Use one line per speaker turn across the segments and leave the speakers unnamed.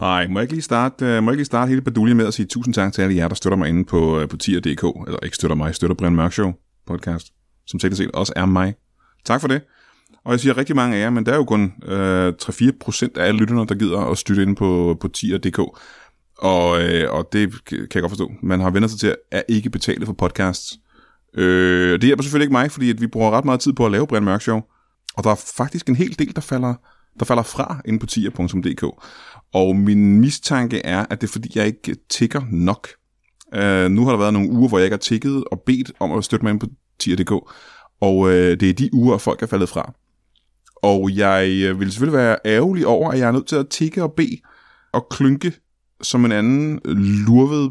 Nej, må jeg ikke lige starte, øh, må jeg ikke lige starte hele baduljen med at sige tusind tak til alle jer, der støtter mig inde på, øh, på tier.dk, eller ikke støtter mig, støtter Brian Mørk Show podcast, som sikkert set også er mig. Tak for det. Og jeg siger rigtig mange af jer, men der er jo kun øh, 3-4% af alle lytterne, der gider at støtte ind på, på tier.dk. Og, øh, og det kan jeg godt forstå. Man har vendt sig til at ikke betale for podcasts. Øh, det hjælper selvfølgelig ikke mig, fordi at vi bruger ret meget tid på at lave Brian Mørk Show. Og der er faktisk en hel del, der falder, der falder fra inde på tier.dk. Og min mistanke er, at det er fordi, jeg ikke tigger nok. Uh, nu har der været nogle uger, hvor jeg ikke har tigget og bedt om at støtte mig ind på tier.dk. Og uh, det er de uger, folk er faldet fra. Og jeg øh, vil selvfølgelig være ærgerlig over, at jeg er nødt til at tikke og bede og klynke som en anden lurved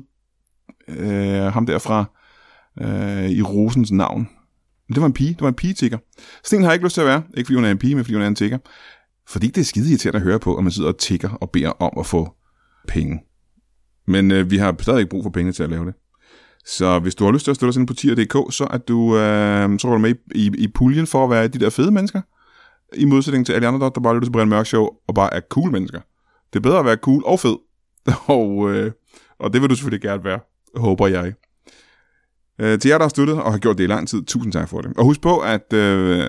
øh, ham derfra øh, i Rosens navn. Men det var en pige. Det var en pige-tigger. Sten har jeg ikke lyst til at være. Ikke fordi hun er en pige, men fordi hun er en tigger. Fordi det er skide irriterende at høre på, at man sidder og tigger og beder om at få penge. Men øh, vi har stadig ikke brug for penge til at lave det. Så hvis du har lyst til at støtte os ind på tier.dk, så er du, øh, så du med i, i, i puljen for at være de der fede mennesker. I modsætning til alle andre, der bare lytter til Brian Mørk Show og bare er cool mennesker. Det er bedre at være cool og fed. og, øh, og det vil du selvfølgelig gerne være, håber jeg. Øh, til jer, der har støttet og har gjort det i lang tid, tusind tak for det. Og husk på, at øh,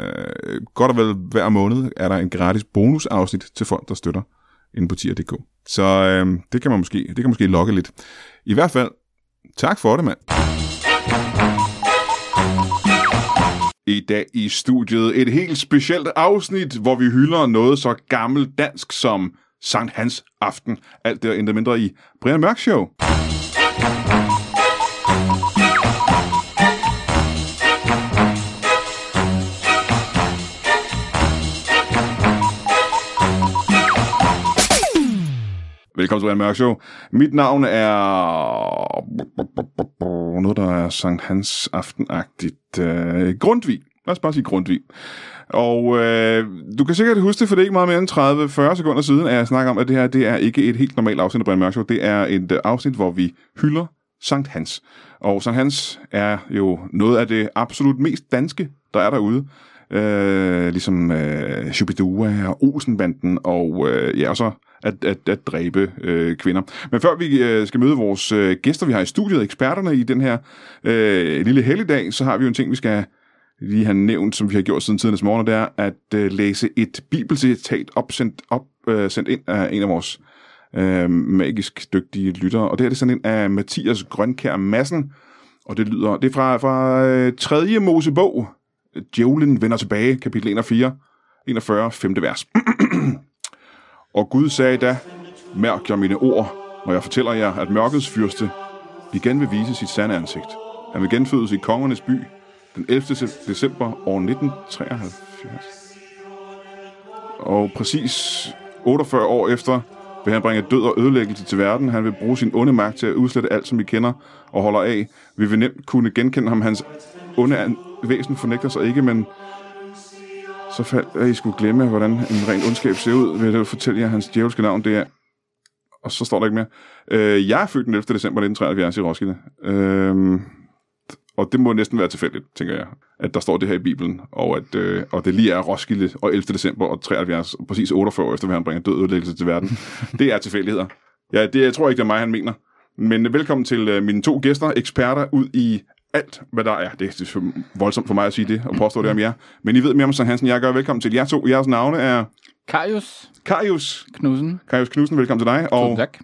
godt og vel hver måned er der en gratis bonusafsnit til folk, der støtter inde på tier.dk. Så øh, det kan man måske, det kan måske lokke lidt. I hvert fald, tak for det, mand. I dag i studiet et helt specielt afsnit, hvor vi hylder noget så gammelt dansk som Sankt Hans Aften. Alt det og mindre i Brian Mørk Show. Velkommen til Brian Mørk Show. Mit navn er noget, der er Sankt Hans aftenagtigt. Øh, Grundtvig. Lad os bare sige Grundtvig. Og øh, du kan sikkert huske det, for det er ikke meget mere end 30-40 sekunder siden, at jeg snakker om, at det her det er ikke et helt normalt afsnit af Brian Mørk Show. Det er et øh, afsnit, hvor vi hylder Sankt Hans. Og Sankt Hans er jo noget af det absolut mest danske, der er derude. Øh, ligesom øh, Shubidua og Olsenbanden og øh, ja, og så at, at, at dræbe øh, kvinder. Men før vi øh, skal møde vores øh, gæster, vi har i studiet, eksperterne i den her øh, lille helligdag, så har vi jo en ting, vi skal lige have nævnt, som vi har gjort siden tidens morgen, og det er at øh, læse et bibelcitat op, sendt, op, øh, sendt ind af en af vores øh, magisk dygtige lyttere, og det er det er sådan en af Mathias Grønkær Madsen, og det lyder, det er fra, fra øh, 3. Mosebog, Djævlen vender tilbage, kapitel 1 og 4, 41, 5. vers. Og Gud sagde da, mærk jer mine ord, når jeg fortæller jer, at mørkets fyrste igen vil vise sit sande ansigt. Han vil genfødes i kongernes by den 11. december år 1973. Og præcis 48 år efter vil han bringe død og ødelæggelse til verden. Han vil bruge sin onde magt til at udslette alt, som vi kender og holder af. Vi vil nemt kunne genkende ham. Hans onde væsen fornægter sig ikke, men så faldt at I skulle glemme, hvordan en ren ondskab ser ud, vil jeg fortælle jer hans djævelske navn. Det er, og så står der ikke mere. Øh, jeg er født den 11. december 1973 i Roskilde. Øh, og det må næsten være tilfældigt, tænker jeg, at der står det her i Bibelen, og at øh, og det lige er Roskilde og 11. december og 73, præcis 48 år efter, at han bringer død ødelæggelse til verden. det er tilfældigheder. Ja, det jeg tror ikke, det er mig, han mener. Men velkommen til øh, mine to gæster, eksperter ud i alt, hvad der er. Det er voldsomt for mig at sige det og påstå det om jer. Men I ved mere om Sankt Hansen. Jeg gør velkommen til jer to. Jeres navne er...
Karius.
Karius.
Knudsen.
Karius Knudsen, velkommen til dig. Og
tak.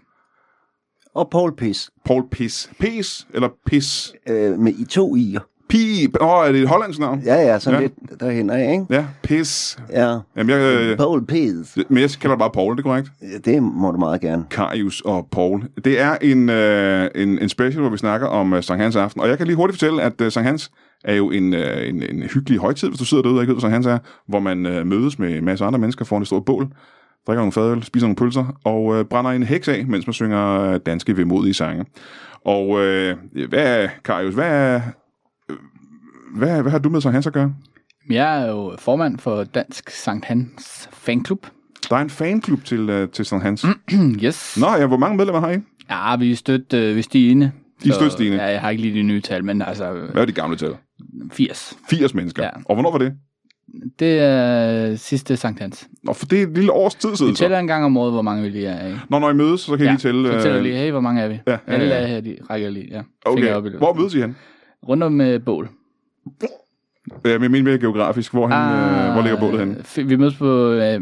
Og Paul Piss.
Paul Piss. Pis eller Pis?
Øh, med i to i'er.
Pi. Åh, oh, er det et hollandsk navn?
Ja, ja, sådan ja. lidt derhen af, ikke?
Ja, Pis.
Ja.
Jamen, jeg, øh,
Paul Piss.
Men jeg kalder bare Paul, er det korrekt?
Ja, det må du meget gerne.
Karius og Paul. Det er en, øh, en, en special, hvor vi snakker om uh, Sankt Hans aften. Og jeg kan lige hurtigt fortælle, at uh, Sankt Hans er jo en, uh, en, en hyggelig højtid, hvis du sidder derude og ikke ved, hvad Sankt Hans er, hvor man uh, mødes med en masse andre mennesker foran et stort bål, drikker nogle fadøl, spiser nogle pølser og uh, brænder en heks af, mens man synger danske vemodige sange. Og uh, hvad, Karius, hvad er, hvad, hvad har du med Sankt Hans at gøre?
Jeg er jo formand for Dansk Sankt Hans Fanklub.
Der er en fanklub til, uh, til Sankt Hans.
yes.
Nå ja, hvor mange medlemmer har I?
Ja, vi er stødt uh, ved stigende.
De er stødt stigende?
Ja, jeg har ikke lige de nye tal, men altså...
Hvad er de gamle tal?
80.
80 mennesker. Ja. Og hvornår var det?
Det er sidste Sankt Hans.
Nå, for det er et lille års tid siden.
Vi tæller en gang om året, hvor mange vi lige er. Ikke?
Når, når I mødes, så kan I lige tælle...
så tæller
øh,
lige, hey, hvor mange er vi?
Ja, ja,
Alle
ja.
er her, de rækker lige. Ja. Fingre op i
Okay,
det.
hvor mødes I hen?
Rundt om med bål.
Øh, Jeg mener mere geografisk. Hvor, han, øh, hvor ligger bålet henne?
Vi mødes på, øh,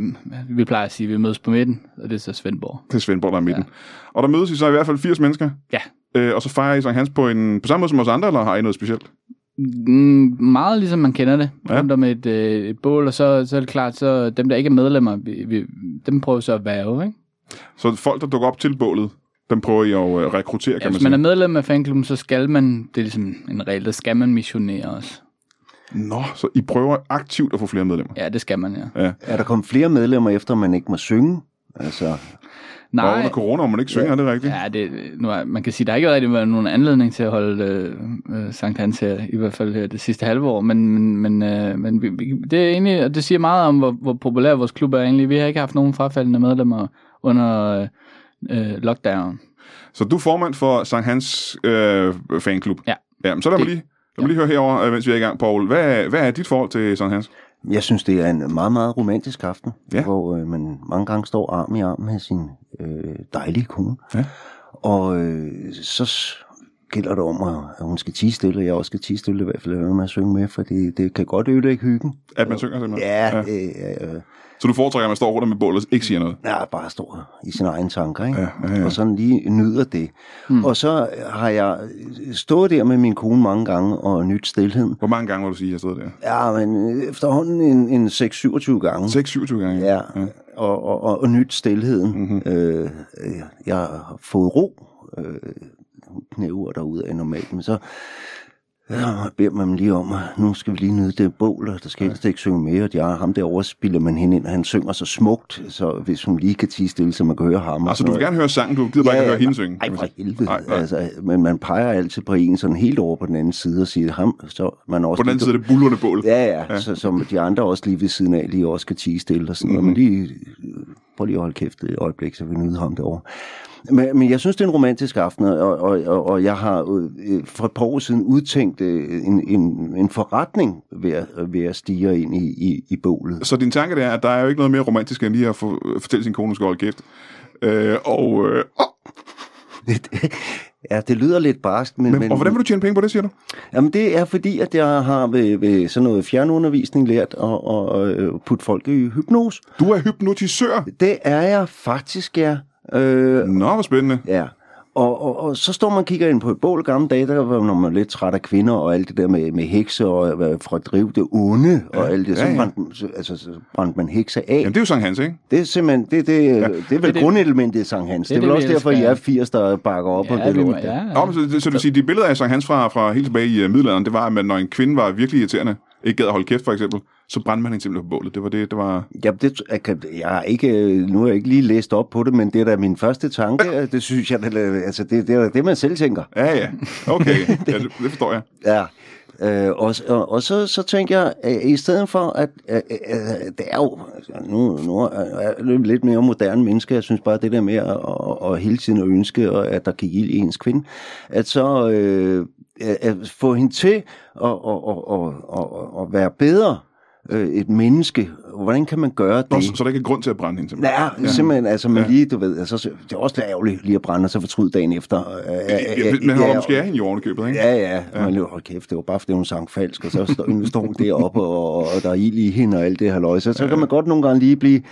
vi plejer at sige, vi mødes på midten, og det er så Svendborg.
Det er Svendborg, der er midten. Og der mødes I så i hvert fald 80 mennesker?
Ja.
Øh, og så fejrer I Sankt Hans på, en, på samme måde som os andre, eller har I noget specielt?
Mm, meget ligesom man kender det,
Ja.
ja. rundt om et, øh, et bål, og så, så er det klart, så dem, der ikke er medlemmer, vi, vi, dem prøver så at værve, ikke?
Så folk, der dukker op til bålet, dem prøver I at øh, rekruttere,
Ja,
kan man
hvis
sige.
man er medlem af fanklubben, så skal man, det er ligesom en regel, der skal man missionere også.
Nå, så I prøver aktivt at få flere medlemmer.
Ja, det skal man, ja.
Er der kommet flere medlemmer efter, man ikke må synge? Altså,
Og
Nej,
under corona, hvor man ikke synger, er det rigtigt?
ja, det, nu er, man kan sige, der har ikke rigtig været nogen anledning til at holde øh, øh, Sankt Hans her, i hvert fald her det sidste halve år, men, men, men, øh, men vi, vi, det er egentlig, og det siger meget om, hvor, hvor populær vores klub er egentlig. Vi har ikke haft nogen frafaldende medlemmer under øh, øh, lockdown.
Så du er formand for Sankt Hans øh, fanklub?
Ja.
Ja, men så lad mig lige, lad mig lige høre herover, øh, mens vi er i gang, Paul. Hvad, hvad er dit forhold til Sankt Hans?
jeg synes, det er en meget, meget romantisk aften,
Ja.
hvor øh, man mange gange står arm i arm med sin øh, dejlige kone.
Ja.
Og øh, så gælder det om, at, at hun skal tige stille, og jeg også skal tige stille, i hvert fald være med at synge med, for det, det kan godt ødelægge hyggen.
At man synger simpelthen?
Ja, ja. Øh, øh,
Så du foretrækker, at man står rundt med bålet og ikke siger noget?
Ja, bare står i sine egne tanker, ikke?
Ja, ja, ja.
Og sådan lige nyder det. Mm. Og så har jeg stået der med min kone mange gange og nyt stillheden.
Hvor mange gange må du sige, at jeg stod der?
Ja, men efterhånden en, en 6-27 gange.
6-27 gange?
Ja, og, og, og, og nyt stillheden.
Mhm.
Mm-hmm. Øh, øh, jeg har fået ro. Øh, knæver derude af normalt, men så ja, beder man lige om, at nu skal vi lige nyde det bål, og der skal helst ikke synge mere, og de har ham derovre spiller man hende ind, og han synger så smukt, så hvis hun lige kan tige stille, så man kan høre ham.
Altså, du vil
noget.
gerne høre sangen, du gider bare ikke høre hende synge?
Nej, for helvede.
Nej, nej.
Altså, men man peger altid på en sådan helt over på den anden side og siger, ham, så man også
På den anden side er det bullerne bål.
Ja, ja, ja. Så, som de andre også lige ved siden af, lige også kan tige stille og sådan noget.
Mhm.
Men lige, prøv lige at holde kæft et øjeblik, så vi nyder ham derovre. Men, men jeg synes, det er en romantisk aften, og, og, og, og jeg har øh, for et par år siden udtænkt øh, en, en, en forretning ved at, ved at stige ind i, i, i bålet.
Så din tanke det er, at der er jo ikke noget mere romantisk, end lige at få, fortælle sin kone, hun skal holde kæft. Øh, og, øh,
ja, det lyder lidt barskt, men...
men,
men
og hvordan vil du tjene penge på det, siger du?
Jamen det er fordi, at jeg har ved, ved sådan noget fjernundervisning lært at, at, at putte folk i hypnose.
Du er hypnotisør.
Det er jeg faktisk, ja. Øh,
Nå, hvor spændende.
ja. Og, og, og så står man og kigger ind på et bål gamle dage, der var når man er lidt træt af kvinder og alt det der med, med hekse og øh, for at drive det onde og alt det. Så,
ja, ja.
brændte, så, altså, så brændte man hekse af.
Jamen, det er jo Sankt Hans, ikke?
Det er simpelthen, det, det, ja, det er vel
det er det-
grundelementet i Sankt Hans. Det er,
det,
vel
vi
også derfor,
elsker.
er 80, der bakker op på
Ja,
det
vi,
lort.
ja,
der.
Nå, men så, så, så du siger, de billeder af Sankt Hans fra, fra helt tilbage i uh, middelalderen, det var, at man, når en kvinde var virkelig irriterende, ikke gad at holde kæft for eksempel, så brændte man hende simpelthen på bålet. Det var det, det var...
Ja, det, jeg, kan, jeg har ikke, nu har jeg ikke lige læst op på det, men det er da min første tanke. Det synes jeg, det, altså det, det er da det, man selv tænker.
Ja, ja. Okay. Ja, det, det forstår jeg.
Ja. Øh, og, og, og så, så tænker jeg, at i stedet for, at øh, øh, det er jo, altså, nu, nu er jeg lidt mere moderne menneske, jeg synes bare, det der med at, at, at hele tiden at ønske, at der kan ild i ens kvinde, at så øh, at- få hende til at, at, at, at, at, at være bedre øh, et menneske. Hvordan kan man gøre det?
Nå, så, så der ikke er grund til at brænde hende simpelthen.
Ja, ja, simpelthen, altså man
Ja.
lige, du ved, altså, så- det er også ærgerligt lige at brænde, og så fortryde dagen efter. Øh,
Ja, men han holder måske af hende i ovenikøbet, ikke?
Ja, ja, ja. Men hold kæft, det var bare fordi hun sang falsk, og så står, nu står hun deroppe, og, og der er ild i hende og alt det her løg. Så, så kan man godt nogle gange lige blive...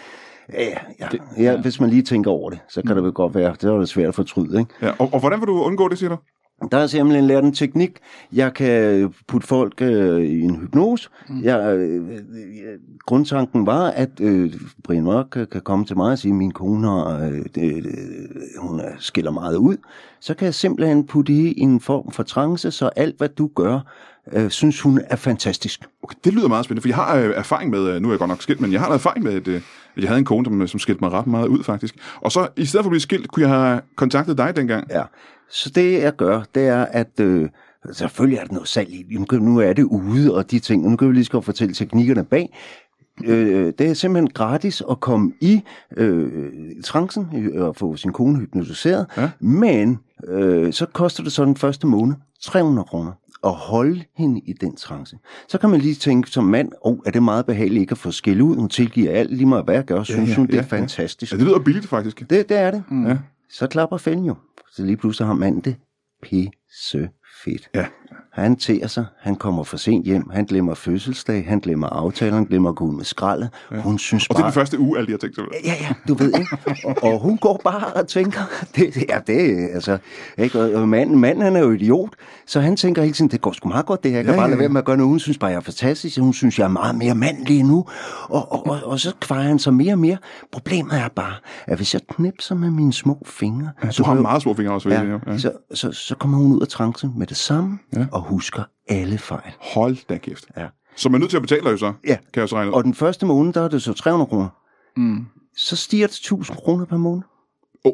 Ja, ja, ja, hvis man lige tænker over det, så kan det vel godt være, det er det svært at fortryde, ikke?
Ja, og, og hvordan vil du undgå det, siger du?
Der har jeg simpelthen lært en teknik. Jeg kan putte folk øh, i en hypnose. Mm. Jeg, øh, øh, grundtanken var, at øh, Brian Mørk kan, kan komme til mig og sige, at min kone har, øh, det, øh, hun er, skiller meget ud. Så kan jeg simpelthen putte i en form for trance, så alt hvad du gør, øh, synes hun er fantastisk.
Okay, det lyder meget spændende, for jeg har øh, erfaring med, øh, nu er jeg godt nok skilt, men jeg har erfaring med, at, øh, jeg havde en kone, som, som skilte mig ret meget ud, faktisk. Og så, i stedet for at blive skilt, kunne jeg have kontaktet dig dengang.
Ja. Så det jeg gør, det er, at øh, selvfølgelig er der noget salg i. Nu, er det ude og de ting, og nu kan vi lige godt fortælle teknikkerne bag. Øh, det er simpelthen gratis at komme i øh, trancen øh, og få sin kone hypnotiseret,
Ja.
men øh, så koster det så den første måned 300 kroner. At holde hende i den trance. Så kan man lige tænke som mand, oh, er det meget behageligt ikke at få skæld ud? Hun tilgiver alt, lige meget hvad jeg gør, synes
ja,
hun, det er
ja, ja.
fantastisk.
Ja, det lyder billigt, faktisk.
Det, det er det.
Mm.
Ja.
Så klapper fælden jo. Så lige pludselig har manden det pisse fedt.
Ja.
Han tærer sig, han kommer for sent hjem, han glemmer fødselsdag, han glemmer aftaler, han glemmer at gå ud med skraldet. Ja. Hun synes
Og det er
bare...
den første uge, alle de har tænkt sig.
Ja, ja, du ved, ikke? Og, og hun går bare og tænker, det, ja, det er, altså, ikke? Og, og manden, manden, han er jo idiot, så han tænker hele tiden, det går sgu meget godt det her, jeg kan
Ja,
bare
ja,
lade
ja.
være med at gøre noget, hun synes bare, jeg er fantastisk, hun synes, jeg er meget mere mandlig nu, og, og, og, og så kvejer han sig mere og mere. Problemet er bare, at hvis jeg knipser med mine små fingre,
Ja,
så
du har
hører-
meget små fingre også,
Ja,
jeg, ja.
så, så, så kommer hun ud af trancen med det samme,
Ja.
Ja. og husker alle fejl.
Hold da kæft.
Ja.
Så man er nødt til at betale dig jo så,
Ja.
kan jeg så regne ud.
Og den første måned, der er det så 300 kroner.
Mm.
Så stiger det til 1000 kroner per måned.
Oh,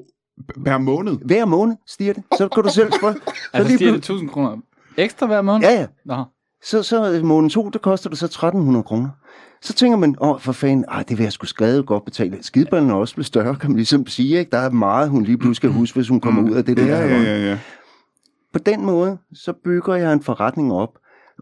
per måned?
Hver måned stiger det. Så kan du selv spørge. Så
Altså stiger det
plut-
1000 kroner ekstra hver måned?
Ja, ja.
Nå.
Så, så måned to, der koster det så 1300 kroner. Så tænker man, åh, for fanden, ej, det vil jeg sgu skrevet godt betale. Skideballen er også blevet større, kan man ligesom sige. Ikke? Der er meget, hun lige pludselig skal huske, hvis hun kommer ud af det der.
Ja, ja, ja, ja.
På den måde, så bygger jeg en forretning op.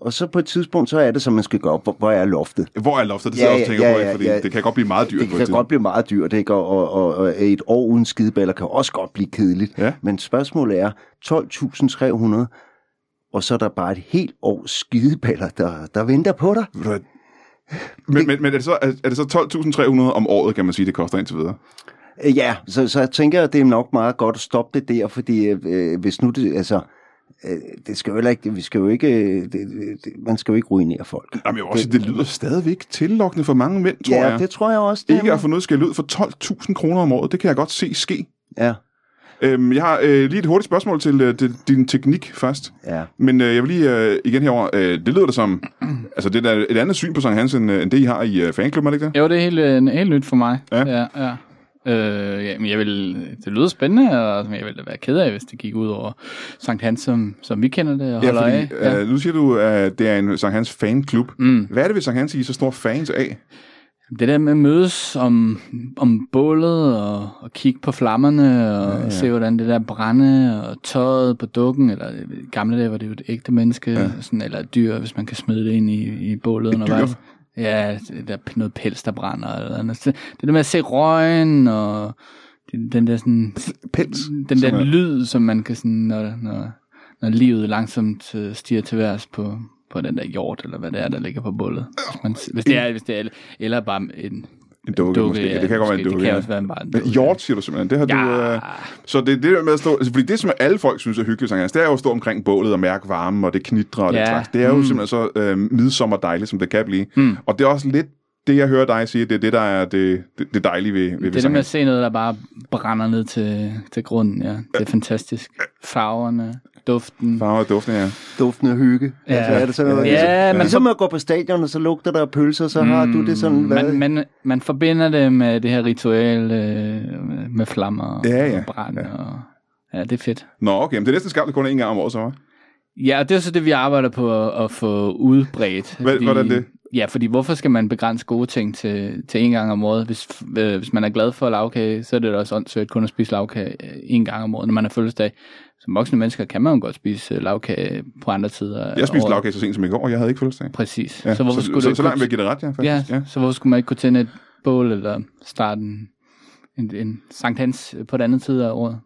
Og så på et tidspunkt, så er det, som man skal gøre op. Hvor, hvor er loftet?
Hvor er loftet? Det
Ja,
jeg også og
ja,
tænker på, ikke? fordi
ja.
det kan godt blive meget dyrt
Det kan godt blive meget dyrt, ikke? Og, og, og, og et år uden skideballer kan også godt blive kedeligt.
Ja.
Men spørgsmålet er 12.300, og så er der bare et helt års skideballer, der, der venter på dig.
Men, men, men er det så, er, det så 12.300 om året, kan man sige, det koster indtil videre?
Øh, Ja, så, så jeg tænker, at det er nok meget godt at stoppe det der, fordi øh, hvis nu det, altså, øh, det skal jo heller ikke, vi skal jo ikke, øh, det, det, man skal jo ikke ruinere folk.
Jamen, jeg vil også sige, det lyder stadigvæk tillokkende for mange mænd, tror
ja,
jeg.
det tror jeg også. Det
Ikke at få noget skæld ud for 12.000 kroner om året, det kan jeg godt se ske.
Ja,
Øhm, jeg har øh, lige et hurtigt spørgsmål til, øh, til din teknik først.
ja.
Men øh, jeg vil lige øh, igen herover. Øh, det lyder da som... altså, det er et andet syn på Sankt Hans, end, øh, end det, I har i øh, fanklubben, er det ikke det?
Jo, det er helt, øh, helt nyt for mig.
Ja.
ja, ja. Øh, ja, men jeg vil, det lyder spændende, og jeg ville være ked af, hvis det gik ud over Sankt Hans, som, som vi kender det og
Ja,
holder
fordi
af.
øh, nu siger du, at det er en Sankt Hans fanklub.
Mm.
Hvad er det ved Sankt Hans, I er så store fans af?
Det der med at mødes om, om bålet og, og kigge på flammerne og ja, ja. se, hvordan det der brænde og tøjet på dukken, eller i gamle dage var det jo et ægte menneske, ja. sådan, eller et dyr, hvis man kan smide det ind i, i bålet undervejs. Ja, det der noget pels, der brænder. Eller andet. Så Det der med at se røgen og den, den der sådan,
Pels.
den
som
der
er-
lyd, som man kan sådan, når, når, når livet langsomt øh, stiger til værs på, på den der hjort, eller hvad det er, der ligger på bålet. Hvis, man, hvis det er, hvis det er, eller bare en
En dukke, måske. Ja, det kan godt være en
måske.
dukke.
Det kan
ja.
også være bare en dukke.
Hjort, siger du simpelthen. Det har du...
Ja,
Øh, så det er det med at stå... Altså, fordi det, som alle folk synes er hyggeligt, Hans, det er jo at stå omkring bålet og mærke varmen, og det knitrer og ja.
Ja.
det slags. Det er jo
Mm.
simpelthen så øh, midsommer dejligt, som det kan blive.
Mm.
Og det er også lidt det, jeg hører dig sige, det er det, der er det, det, det dejlige ved, ved,
det er det med at se noget, der bare brænder ned til, til grunden. Ja. Det er fantastisk. Farverne, duften.
Farve og duften, ja.
Duften af hygge.
Ja.
Altså, er det sådan noget,
Ja,
ligesom,
man
ligesom at gå på stadion, og så lugter der pølser, så har du det sådan, hvad?
man, man, man forbinder det med det her ritual øh, med- flammer og,
Ja, ja.
og brand. Ja. Og, ja, det er fedt.
Nå, okay, men det er næsten skabt, det kun er en gang om året, så hva'?
Ja, og det er så det, vi arbejder på at, at få udbredt.
Hvad- hvordan det?
Ja, fordi hvorfor skal man begrænse gode ting til, til en gang om året? Hvis, øh, hvis man er glad for lavkage, så er det da også åndssvagt kun at spise lavkage øh, en gang om året, når man har fødselsdag. Som voksne mennesker kan man jo godt spise øh, lavkage på andre tider.
Jeg spiste lavkage så sent som i går, og jeg havde ikke fødselsdag.
Præcis.
Ja,
så hvorfor skulle
så,
du
så, så langt vil jeg give det ret, ja,
Ja,
faktisk. Ja.
så hvorfor skulle man ikke kunne tænde et bål eller starte en, en, en Sankt Hans på den anden side af året?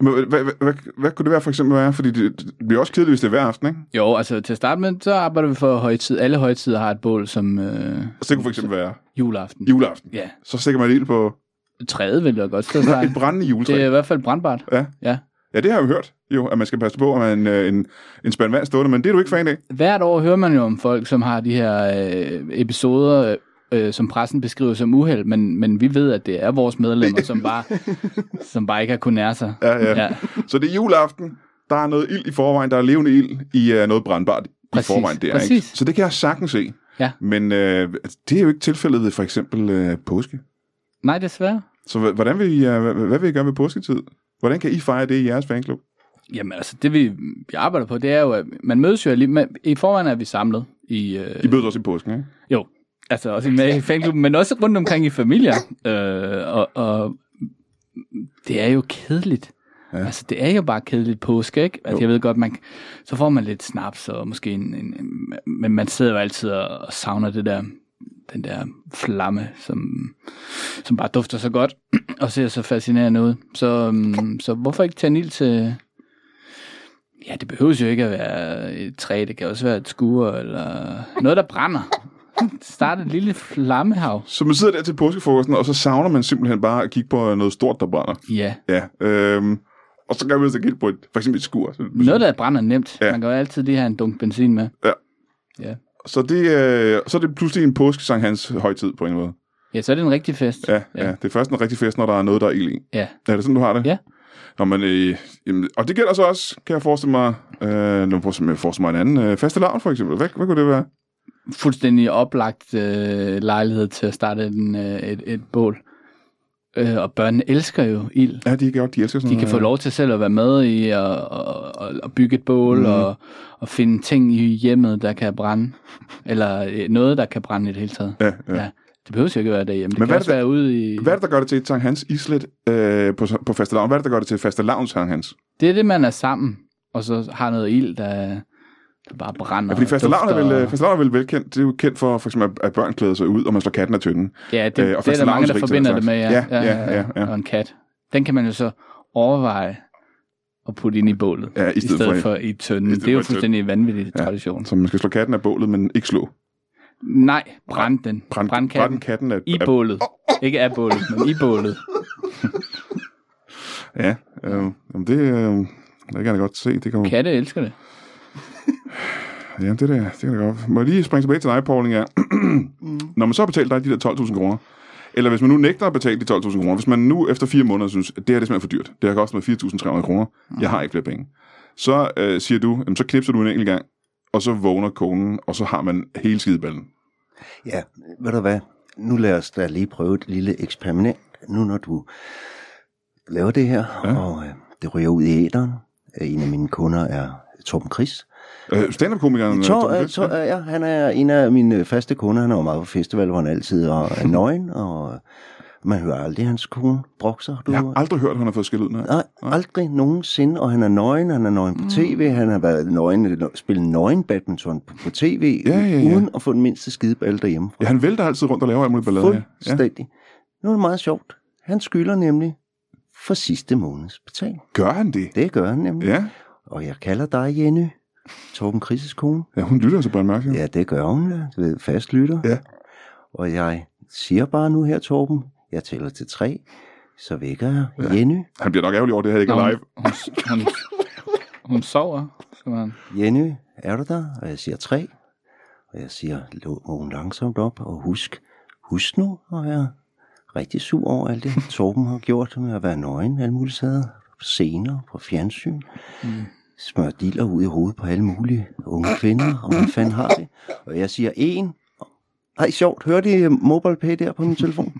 Men hvad, hvad, hvad, hvad kunne det være for eksempel være? Fordi det, det bliver også kedeligt, hvis det er hver aften, ikke?
Jo, altså til at starte med, så arbejder vi for højtid. Alle højtider har et bål som øh,
Så det kunne for eksempel være
juleaften.
juleaften.
Ja,
Så stikker man ild på
træet vil jeg godt stå
et brændende juletræ.
Det er i hvert fald brandbart.
Ja.
Ja.
Ja, det har jeg jo hørt, jo, at man skal passe på, at man en, en, en spand vand stående, men det er du ikke fan af.
Hvert år hører man jo om folk, som har de her øh, episoder, øh, som pressen beskriver som uheld, men, men vi ved, at det er vores medlemmer, som bare, som bare ikke har kunnet nære sig.
Ja, ja.
Ja.
Så det er juleaften, der er noget ild i forvejen, der er levende ild i uh, noget brandbart
Præcis,
i forvejen der,
præcis.
ikke? Så det kan jeg sagtens se.
Ja.
Men øh, det er jo ikke tilfældet ved for eksempel øh, påske.
Nej, desværre.
Så hvordan vil I, øh, hvad, hvad vil I gøre ved påsketid? Hvordan kan I fejre det i jeres fanklub?
Jamen altså, det vi, vi arbejder på, det er jo, at man mødes jo alligevel, men i forvejen er vi samlet i... Øh,
I mødes også i påsken, ikke?
Jo, altså også med i fanklubben, men også rundt omkring i familier. Øh, og, og det er jo kedeligt Ja. Altså, det er jo bare kedeligt påske, ikke? Altså, jeg ved godt, man, så får man lidt snaps og måske en, en, en men man sidder jo altid og savner det der, den der flamme, som, som bare dufter så godt og ser så fascinerende ud. Så, um, så hvorfor ikke tage en ild til... Ja, det behøver jo ikke at være et træ, det kan også være et skur, eller noget, der brænder. Starte et lille flammehav.
Så man sidder der til påskefrokosten, og så savner man simpelthen bare at kigge på noget stort, der brænder.
Ja.
Ja, øhm, og så kan man så kigge på et, for eksempel et skur.
Noget, der brænder nemt.
Ja.
Man kan jo altid lige have en dunk benzin med.
Ja.
Ja.
Så, det, øh, så er det pludselig en påskesang hans højtid på en måde.
Ja, så er det en rigtig fest.
Ja, ja. ja, det er først en rigtig fest, når der er noget, der er ild i.
ja.
Er det sådan, du har det?
Ja.
Nå, men, øh, jamen, og det gælder så også, kan jeg forestille mig, øh, nu forestille mig, forestille mig en anden, øh, faste lavn for eksempel. Hvad, hvad kunne det være?
Fuldstændig oplagt øh, lejlighed til at starte en, øh, et, et bål. Øh, og børnene elsker jo ild.
Ja, de, kan, de elsker sådan
De kan få lov til selv at være med i at, at, at bygge et bål mm. og, og finde ting i hjemmet, der kan brænde. Eller øh, noget, der kan brænde i det hele taget.
Ja, ja.
Ja. Det behøver jo ikke at være derhjemme. Det
Men
kan
hvad
også
det,
være ude i...
Hvad er det, der gør det til Sankt Hans islet øh, på, på faste lavn? Hvad er det, der gør det til faste lavns Sankt Hans?
Det er det, man er sammen, og så har noget ild, der bare brænder.
Ja, fordi
og
faste lavn er vel,
og-
faste lavn er vel velkendt. Det er jo kendt for, for eksempel, at- børn klæder sig ud, og man slår katten af tynden.
Ja, det,
Øh, og
det er der mange, der forbinder det med, ja.
slags. Ja, ja, ja, ja.
Og en kat. Den kan man jo så overveje at putte ind i bålet,
Ja,
i stedet, for, for i tønden.
stedet
Det er jo
i
fuldstændig vanvittig
Ja.
tradition.
Så man skal slå katten af bålet, men ikke slå.
Nej, brænd den.
Brænd,
Brænd katten.
katten af,
I
af,
bålet. Ikke af bålet, men i bålet.
Ja, øh, det, øh, det kan jeg godt se. Det kan,
Katte elsker det.
ja, det, der, det kan da godt. Må jeg lige springe tilbage til dig, Pauling? Ja. Når man så har betalt dig de der 12.000 kroner, eller hvis man nu nægter at betale de 12.000 kroner, hvis man nu efter fire måneder synes, at det her det er simpelthen for dyrt, det har kostet mig 4.300 kroner, jeg har ikke flere penge, så øh, siger du, jamen, så knipser du en enkelt gang, og så vågner konen, og så har man hele skideballen.
Ja, ved du hvad? Nu lad os da lige prøve et lille eksperiment. Nu når du laver det her,
Ja.
ja. og øh, det ryger ud i æderen. Øh, En af mine kunder er Torben Chris.
Øh, Stand-up-komikeren...
Tor,
Chris,
Tor, ja, han er en af mine faste kunder. Han er jo meget på festival, hvor han altid er er nøgen, og man hører aldrig hans kone brokser. Du,
Jeg har aldrig hørt, at han har fået skilt ud. Nej.
Nej, aldrig nogensinde, og han er nøgen, han er nøgen på tv, han har været nøgen, spillet nøgen badminton på, på tv,
Ja, ja, ja.
uden at få den mindste skideball derhjemme.
Ja, han vælter altid rundt og laver alt muligt ballade. Ja. Ja.
Fuldstændig. Nu er det meget sjovt. Han skylder nemlig for sidste måneds betaling.
Gør han det?
Det gør han nemlig.
Ja.
Og jeg kalder dig, Jenny, Torben Krises kone.
ja, hun lytter altså mærke.
Ja, det gør hun, ja. Du ved, fast lytter.
Ja.
Og jeg siger bare nu her, Torben, jeg tæller til tre, så vækker jeg ja. Jenny.
Han bliver nok ærgerlig over, det her ikke
Nå,
er
hun,
live.
hun, hun, hun sover. Man,
Jenny, er du der? Og jeg siger tre. Og jeg siger, vågn langsomt op, og husk, husk nu at være rigtig sur over alt det, Torben har gjort med at være nøgen alle mulige steder. På scener, på fjernsyn. Mm. Smør diller ud i hovedet på alle mulige unge kvinder, og hvad fanden har det? Og jeg siger en. Ej, sjovt. Hørte I MobilePay der på min telefon?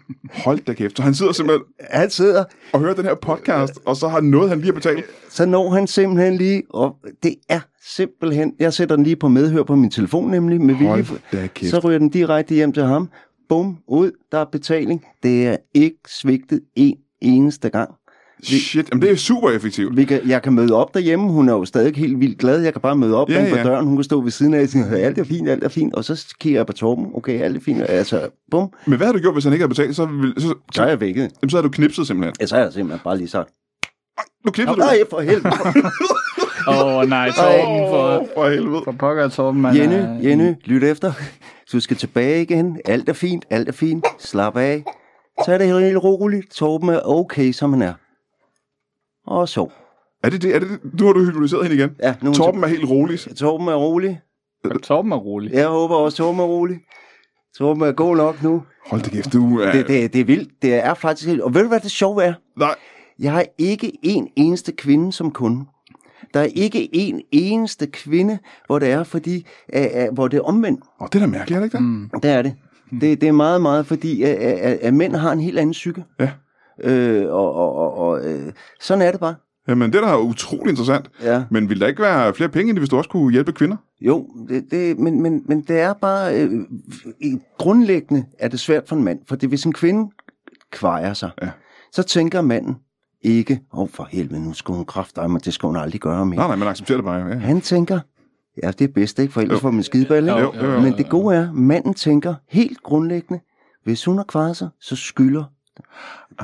Hold da kæft. Så han sidder simpelthen
Han sidder,
og hører den her podcast, og så har noget, han lige har betalt.
så når han simpelthen lige, og det er simpelthen, jeg sætter den lige på medhør på min telefon nemlig, med vilje,
Hold da kæft.
så ryger den direkte hjem til ham. Bum, ud, der er betaling. Det er ikke svigtet en eneste gang.
Shit, jamen det er super effektivt.
Vi kan, jeg kan møde op derhjemme, hun er jo stadig helt vildt glad. Jeg kan bare møde op
Ja,
ja, på
ja.
døren, hun kan stå ved siden af og sige, alt er fint, alt er fint. Og så kigger jeg på Torben, okay, alt er fint. Altså, bum,
Men hvad har du gjort, hvis han ikke havde betalt? Så, vil, så,
så
så,
er jeg vækket.
jamen, så har du knipset simpelthen.
Ja, så har jeg simpelthen bare lige sagt,
Nu knipser du.
nej, for helvede.
Åh, oh, nej, Torben for,
for helvede.
for pokker, Torben. Man
Jenny,
er-
Jenny, lyt efter. Du skal tilbage igen. Alt er fint, alt er fint. Slap af. Tag det helt roligt. Torben er okay, som han er. Og så.
Er det det? Er det det? Nu har du hypnotiseret hende igen.
Ja, nu er
Torben er helt rolig.
Torben er rolig.
Torben er rolig.
Jeg håber også, Torben er rolig. Torben er god nok nu.
Hold da kæft, du er...
Det, det, det er vildt. Det er faktisk helt... Og ved du, hvad det sjove er?
Nej,
Jeg har ikke en eneste kvinde som kunde. Der er ikke en eneste kvinde, hvor det er, fordi, uh, uh, hvor det er omvendt.
oh, det er da mærkeligt, er det ikke det?
Mm.
Det er det. Det, det er meget, meget, fordi at, at, at mænd har en helt anden psyke.
Ja.
Øh, og og, og, og øh, sådan er det bare.
Jamen, det er da utrolig interessant.
Ja.
Men ville der ikke være flere penge i det, hvis du også kunne hjælpe kvinder?
Jo, det, det, men, men, men det er bare... Øh, grundlæggende er det svært for en mand, fordi hvis en kvinde kvejer sig,
Ja.
så tænker manden, ikke, åh oh, for helvede, nu skal hun kræfte, men det skal hun aldrig gøre mere.
Nej, nej, man accepterer det bare. Ja.
Han tænker, ja, det er bedst, ikke? For ellers
Jo.
får man skideballe, ikke?
Jo, jo, jo.
Men det gode er, manden tænker helt grundlæggende, hvis hun har kvaret sig, så skylder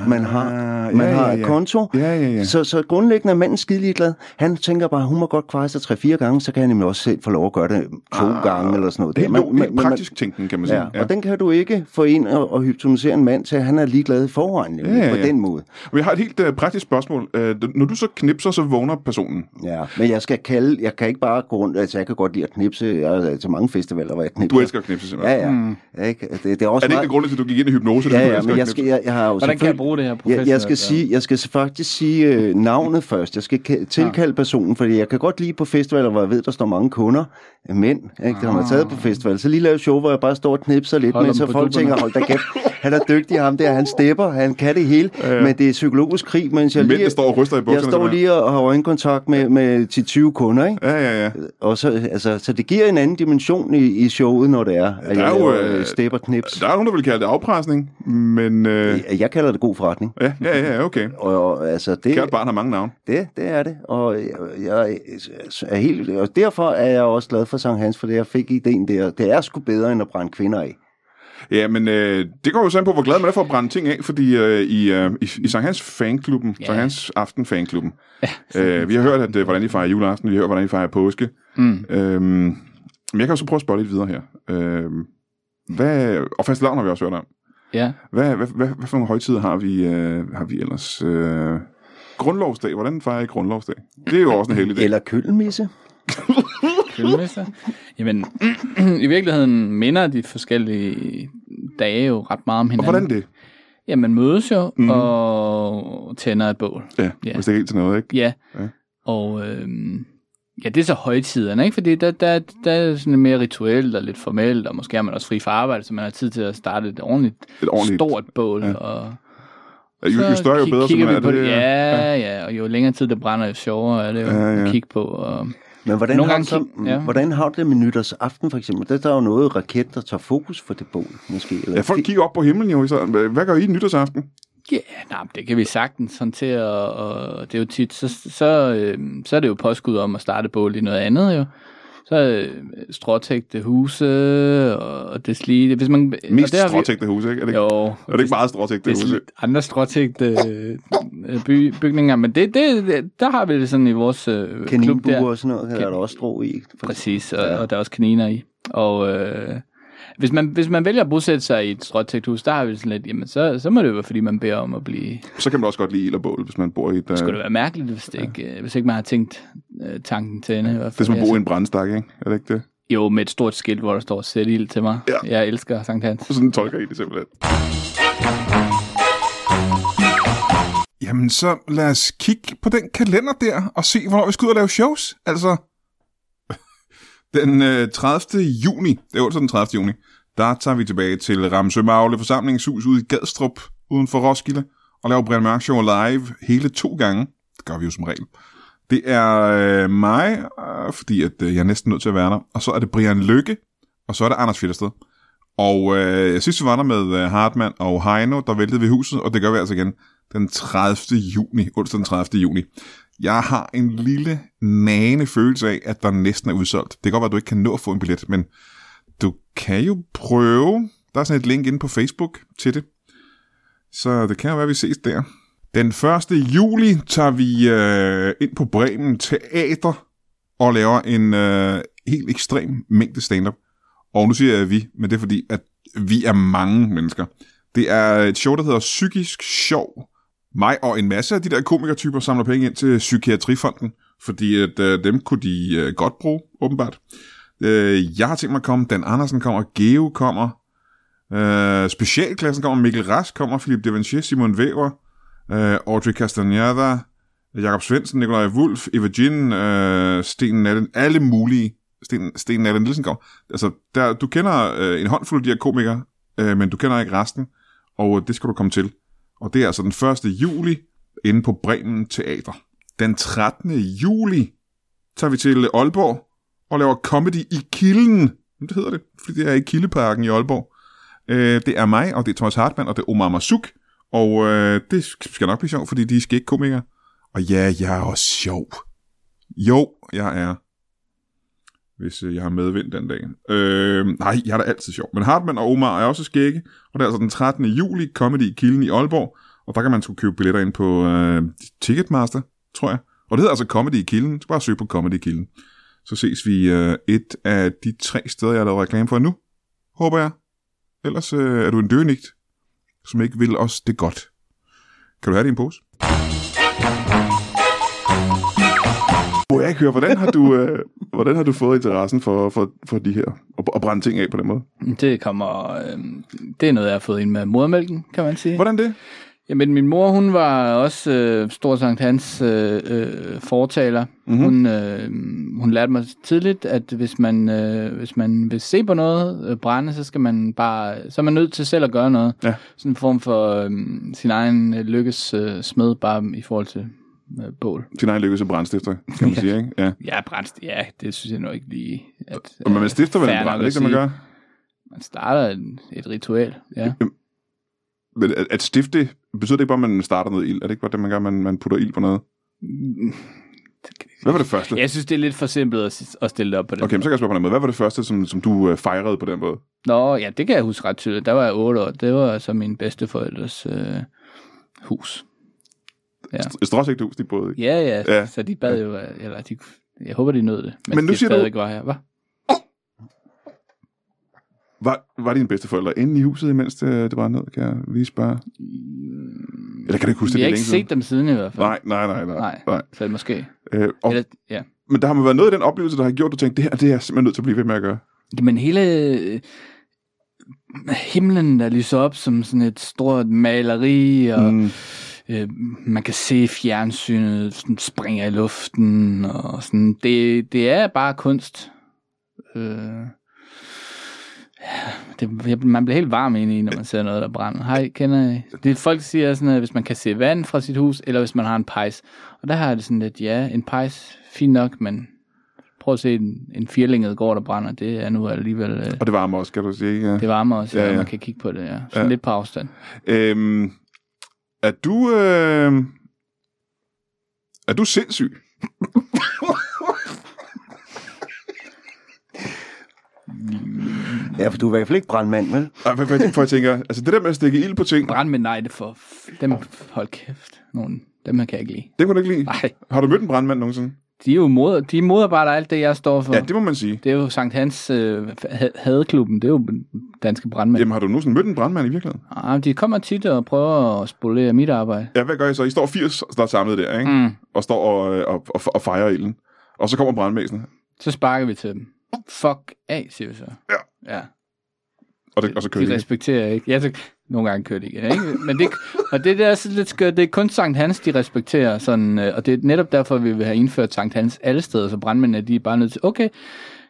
man har,
Ah,
man
ja,
har
ja,
et
ja.
konto.
Ja, ja, ja.
Så, så grundlæggende er manden skide ligeglad. Han tænker bare, hun må godt kvare sig tre-fire gange, så kan han nemlig også selv få lov at gøre det to
Ah,
gange eller sådan noget.
Helt,
Man-
man,
man-
helt
man-
praktisk tænkning, kan man sige.
Ja, ja. Og den kan du ikke få ind og, og hypnotisere en mand til, at han er ligeglad i forvejen, ja,
Ja, ja,
på den måde.
Og jeg har et helt uh, praktisk spørgsmål. Uh, når du så knipser, så vågner personen.
Ja, men jeg skal kalde, jeg kan ikke bare gå rundt, altså jeg kan godt lide at knipse, jeg er til mange festivaler, hvor jeg knipser.
Du elsker at knipse, simpelthen.
Ja, ja. Mm. Ikke? Det, det er også
Er det ikke
meget...
grund til, at du gik ind i hypnose?
Ja, ja, men jeg, skal, jeg, jeg har jo
Hvordan kan jeg bruge det her på
jeg, jeg, skal sige, jeg skal faktisk sige øh, navnet først. Jeg skal ka- tilkalde personen, fordi jeg kan godt lide på festivaler, hvor jeg ved, der står mange kunder, mænd, ikke, der har taget på festival. Så lige lave show, hvor jeg bare står og knipser lidt,
Hold
med,
dem
så folk tænker, hold da kæft, han er dygtig ham der, han stepper, han kan det hele, men det er psykologisk krig, mens jeg
Mænd,
lige...
står og ryster i bukserne.
jeg står lige og har øjenkontakt med, med 10-20 kunder, ikke?
Ja, ja, ja.
Og så, altså, så det giver en anden dimension i, i showet, når det er, at
der
jeg
er jo, øh,
øh, stepper knips.
Der er nogen, der vil kalde det afpresning, men... Øh,
Jeg, jeg kalder det god forretning.
ja, ja, ja, okay.
Og, og altså, det,
Kært barn har mange navne.
det, det er det. Og jeg, jeg er helt, og derfor er jeg også glad for Sankt Hans, for det jeg fik ideen der. Det er sgu bedre, end at brænde kvinder af.
Ja, men øh, det går jo sådan på, hvor glad man er for at brænde ting af, fordi øh, i, øh, i, i Sankt Hans fanklubben,
Ja.
Sankt Hans Aften fanklubben, øh, vi har hørt, at, øh, hvordan de fejrer juleaften, vi har hørt, hvordan de fejrer påske.
Mm.
Øhm, men jeg kan jo så prøve at spørge lidt videre her. Øhm, hvad, og fast har vi også hørt om.
Ja.
Hvad, hvad, hvad, hvad for nogle højtider har vi, øh, har vi ellers? Øh, grundlovsdag, hvordan fejrer I grundlovsdag? Det er jo også en heldig dag.
Eller køllemisse.
Kølmester. Jamen, i virkeligheden minder de forskellige dage jo ret meget om
Og
hinanden.
hvordan det?
Ja, man mødes jo mm. og tænder et bål.
Ja,
Ja.
ja. hvis det ikke er helt til noget, ikke?
Ja.
Ja.
ja. Og øhm, ja, det er så højtiderne, ikke? Fordi der, der, der er sådan mere rituelt og lidt formelt, og måske er man også fri fra arbejde, så man har tid til at starte et ordentligt,
Et ordentligt.
stort bål.
Ja.
Ja. Og
Ja, jo, jo
så
større, jo bedre. Simpelthen.
vi
Er
det,
det,
ja, ja, og jo længere tid det brænder, jo sjovere er det jo
Ja, ja.
at kigge på. Og,
Men hvordan,
Nogle
har,
gange
så,
kig- ja.
hvordan har du det med nytårsaften for eksempel? Der, der er jo noget raket, der tager fokus for det bål, måske. Eller
Ja, folk kigger op på himlen jo. Så, hvad gør I nytårsaften?
Ja, nej, det kan vi sagtens håndtere, og, og det er jo tit, så, så, øh, så er det jo påskud om at starte bål i noget andet jo. Så øh, stråtægte huse, og det slide. Hvis man, og
Mest
det har vi-
stråtægte huse, ikke? Er det, ikke?
Jo.
er det ikke meget stråtægte
det er
huse?
andre stråtægte øh, by, bygninger, men det, det, der har vi det sådan i vores øh, klub der.
og sådan noget, der er der også strå i.
Præcis, og, ja. og der er også kaniner i. Og øh, hvis, man, hvis man vælger at bosætte sig i et stråtægthus, der har vi sådan lidt, jamen så, så må det jo være, fordi man beder om at blive...
Så kan man også godt lide ild og bål, hvis man bor i et...
Det skulle
Uh,
det være mærkeligt, hvis, det ikke, øh, hvis ikke man har tænkt øh, tanken til ende. hvert
det er som at bo i en brændstak, ikke? Er det ikke det?
Jo, med et stort skilt, hvor der står, sæt ild til mig.
Ja.
Jeg elsker Sankt Hans.
Sådan tolker I det simpelthen. Jamen, så lad os kigge på den kalender der, og se, hvornår vi skal ud og lave shows. Altså, den øh, 30. juni, det er altså den 30. juni, der tager vi tilbage til Ramsø Magle forsamlingshus ude i Gadstrup, uden for Roskilde, og laver Brian Mørk Show live hele to gange. Det gør vi jo som regel. Det er øh, mig, øh, fordi at, øh, jeg er næsten nødt til at være der, og så er det Brian Lykke, og så er det Anders Fjellersted. Og øh, sidst vi var der med øh, Hartmann og Heino, der væltede vi huset, og det gør vi altså igen den 30. juni, onsdag den 30. juni. Jeg har en lille nane følelse af, at der næsten er udsolgt. Det kan godt være, at du ikke kan nå at få en billet, men du kan jo prøve. Der er sådan et link inde på Facebook til det. Så det kan jo være, at vi ses der. Den 1. juli tager vi øh, ind på Bremen Teater og laver en øh, helt ekstrem mængde stand-up. Og nu siger jeg vi, men det er fordi, at vi er mange mennesker. Det er et show, der hedder Psykisk Sjov. Mig og en masse af de der komikertyper samler penge ind til Psykiatrifonden, fordi at, øh, dem kunne de øh, godt bruge, åbenbart. Øh, jeg har tænkt mig at komme, Dan Andersen kommer, Geo kommer, øh, Specialklassen kommer, Mikkel Rask kommer, Philip Devanchier, Simon Væver, øh, Audrey Castaneda, Jakob Svendsen, Nikolaj Wulf, Eva Gin, øh, Sten Nallen, alle mulige. Sten, Sten Nallen Nielsen kommer. Altså, der, du kender øh, en håndfuld af de her komikere, øh, men du kender ikke resten, og øh, det skal du komme til. Og det er altså den 1. juli inde på Bremen Teater. Den 13. juli tager vi til Aalborg og laver comedy i Kilden. Det hedder det, fordi det er i Kildeparken i Aalborg. Øh, det er mig, og det er Thomas Hartmann, og det er Omar Masuk, Og øh, det skal nok blive sjovt, fordi de er ikke komikere. Og ja, jeg er også sjov. Jo, jeg er. Hvis øh, jeg har medvind den dag. Øh, nej, jeg er da altid sjov. Men Hartmann og Omar er også skægge. Og det er altså den 13. juli, Comedy i Kilden i Aalborg. Og der kan man sgu købe billetter ind på øh, Ticketmaster, tror jeg. Og det hedder altså Comedy i Kilden. Så bare søg på Comedy i Kilden. Så ses vi øh, et af de tre steder, jeg har lavet reklame for nu. Håber jeg. Ellers øh, er du en døgnigt, som ikke vil os det godt. Kan du have det i en pose? Jeg ikke høre, hvordan har du, øh, hvordan har du fået interessen for, for, for de her, og, og brænde ting af på den måde?
Det kommer, øh, det er noget, jeg har fået ind med modermælken, kan man sige.
Hvordan det?
Jamen, min mor, hun var også øh, stor Sankt Hans øh, øh, fortaler. Mm-hmm. Hun, øh, hun lærte mig tidligt, at hvis man, øh, hvis man vil se på noget øh, brænde, så skal man bare, så er man nødt til selv at gøre noget.
Ja.
Sådan en form for øh, sin egen øh, lykkes øh, smed, bare i forhold til øh, bål.
Sin egen lykke som brændstifter, kan man sige, ikke? Ja.
Ja, brændst, ja, det synes jeg nu ikke lige. At,
Og man stifter vel en
nok at
ikke det, man gør?
Man starter et, et ritual, ja.
Men at, at stifte, betyder det ikke bare, at man starter noget ild? Er det ikke bare det, man gør, man, man putter ild på noget? Hvad var det første?
Jeg synes, det er lidt for simpelt at, at stille det op på den
Okay, men så kan jeg spørge på den måde. Hvad var det første, som, som du øh, fejrede på den måde?
Nå, ja, det kan jeg huske ret tydeligt. Der var jeg 8 år. Det var så min bedsteforældres øh, hus. Ja.
Et stråsægthus, de boede i.
Ja, ja,
Ja.
så de bad jo, eller de, jeg håber, de nød det, mens
Men nu
de
siger du-
stadigvæk var her, hva?
Var, var dine bedsteforældre inde i huset, imens det, det var ned? Kan jeg lige spørge? Eller kan du ikke huske det?
Vi har ikke set
siden?
dem siden i hvert fald.
Nej, nej, nej, nej.
Nej,
nej.
så måske.
Øh, og,
Eller, ja.
men der har man været noget i den oplevelse, der har gjort, at du tænkte, det her det er jeg simpelthen nødt til at blive ved med at gøre.
Men hele øh, himlen, der lyser op som sådan et stort maleri, og
Mm.
Øh, man kan se fjernsynet sådan springer i luften, og sådan, det, det er bare kunst. Øh, det, man bliver helt varm ind i, når man ser noget, der brænder. Hej, kender I? Det folk siger sådan, at hvis man kan se vand fra sit hus, eller hvis man har en pejs. Og der har jeg det sådan lidt, ja, en pejs, fint nok, men prøv at se en, en firlinget gård, der brænder. Det er nu alligevel, øh,
Og det varmer også, kan du sige. Ja.
det varmer også,
Ja,
ja, man kan kigge på det, ja. Sådan
ja.
lidt på afstand.
Øhm, er du... Øh, er du sindssyg?
Ja, for du er i hvert fald ikke brandmand, vel?
Ej, For, for, for jeg tænker, altså det der med at stikke ild på ting,
Brand med nej, det for... Dem, hold kæft. Nogen, dem kan jeg ikke lide.
det kan du ikke lide.
Nej,
Har du mødt en brandmand nogensinde?
De er jo mod, de modarbejder alt det, jeg står for.
Ja, det må man sige.
Det er jo Sankt Hans øh, ha- hadeklubben, det er jo danske brandmænd.
Jamen har du nogensinde mødt en brandmand i virkeligheden?
Ah, de kommer tit og prøver at spolere mit arbejde.
Ja, hvad gør I så? I står 80, der er samlet der, ikke?
Mm.
Og står og, og, og, og fejrer ilden. Og så kommer brandmæsene.
Så sparker vi til dem. Fuck af, siger vi så.
Ja.
Ja,
Og, det, og så kører
de
de.
respekterer ikke. Ja, så, nogle gange kører de ikke. ikke? Men det, og det der er så lidt skørt, det er kun Sankt Hans, de respekterer. Sådan, øh, og det er netop derfor, vi vil have indført Sankt Hans alle steder, så brandmændene de er bare nødt til, okay,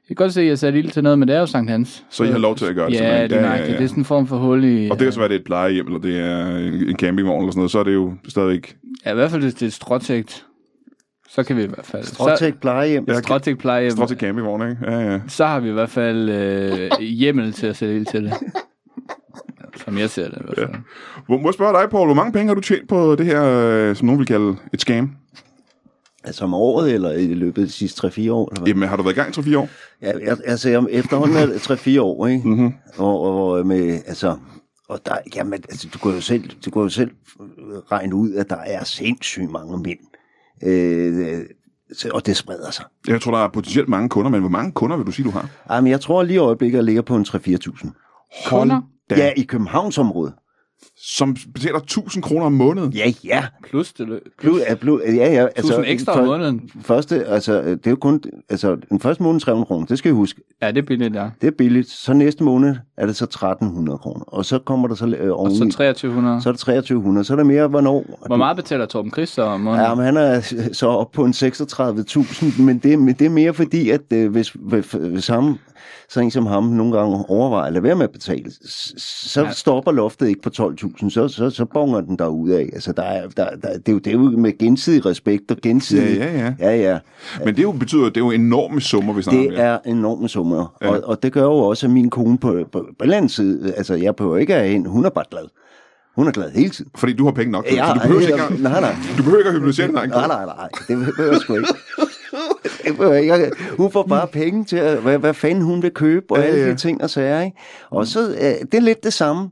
jeg kan godt se, at jeg satte ild til noget, men det er jo Sankt Hans.
Så I har lov til at gøre det,
Ja,
simpelthen?
det er, ja, ja, Det er sådan en form for hul i...
Og det kan så være, det er et plejehjem, eller det er en, campingvogn, eller sådan noget, så er det jo stadigvæk...
Ja, i hvert fald, hvis det er stråtægt, så kan vi i hvert fald...
Stråtæk plejehjem.
Ja,
Så, stråtægt plejehjem,
Stråt til campingvogn, ikke? Ja, ja.
så har vi i hvert fald øh, hjemmel til at sætte ild til det. Som jeg ser det i hvert fald.
Må må jeg spørge dig, Paul, hvor mange penge har du tjent på det her, øh, som nogen vil kalde et scam?
Altså om året, eller i løbet af de sidste 3-4 år? Eller hvad?
Jamen, har du været i gang i 3-4 år?
Ja, jeg, altså jeg, efterhånden er det 3-4 år, ikke?
Mhm.
Og, og, og med, altså, og der, jamen, altså, du kan jo selv, du kan jo selv regne ud, at der er sindssygt mange mænd. Øh, og det spreder sig.
Jeg tror, der er potentielt mange kunder, men hvor mange kunder vil du sige, du har?
Jamen, jeg tror lige i øjeblikket, jeg ligger på en 3-4.000.
Kunder?
Da,
Ja, i Københavnsområdet.
Som betaler 1000 kroner om måneden.
Ja, ja.
Plus det.
Plus, ja, plus, ja, ja. Altså,
1000 ekstra om måneden.
Første, altså, det er jo kun, altså, den første måned 300 kroner, det skal I huske.
Ja, det er billigt, ja.
Det er billigt. Så næste måned er det så 1300 kroner. Og så kommer der så øh,
Og
oveni.
så 2300.
Så er det 2300. Så er der mere, hvornår.
Hvor meget betaler Torben Chris så om måneden?
Ja, men han er så op på en 36.000, men det, men det er mere fordi, at øh, hvis, hvis, hvis ham, så en som ham nogle gange overvejer at lade være med at betale, så
Ja.
stopper loftet ikke på 12.000, så, så, så bonger den derud af. Altså, der er, der, der, det, er jo, det er jo med gensidig respekt og gensidig...
Ja, ja,
ja. ja.
Men det jo, betyder, det er jo enorme summer, vi snakker om
Det er enorme summer,
Ja.
ja. og, og det gør jo også, at min kone på, på, på den side, altså jeg behøver ikke at have hende, hun er bare glad. Hun er glad hele tiden.
Fordi du har penge nok.
Ja,
så du behøver, ikke,
ja,
engang-
nej, nej.
du behøver ikke at hypnotisere egen
Nej, nej, nej, det behøver jeg sgu ikke. Jeg ikke. Hun får bare penge til, at, hvad, hvad fanden hun vil købe, og
Ja,
ja, alle
ja.
de ting og sager. Ikke? Og så, øh, det er lidt det samme.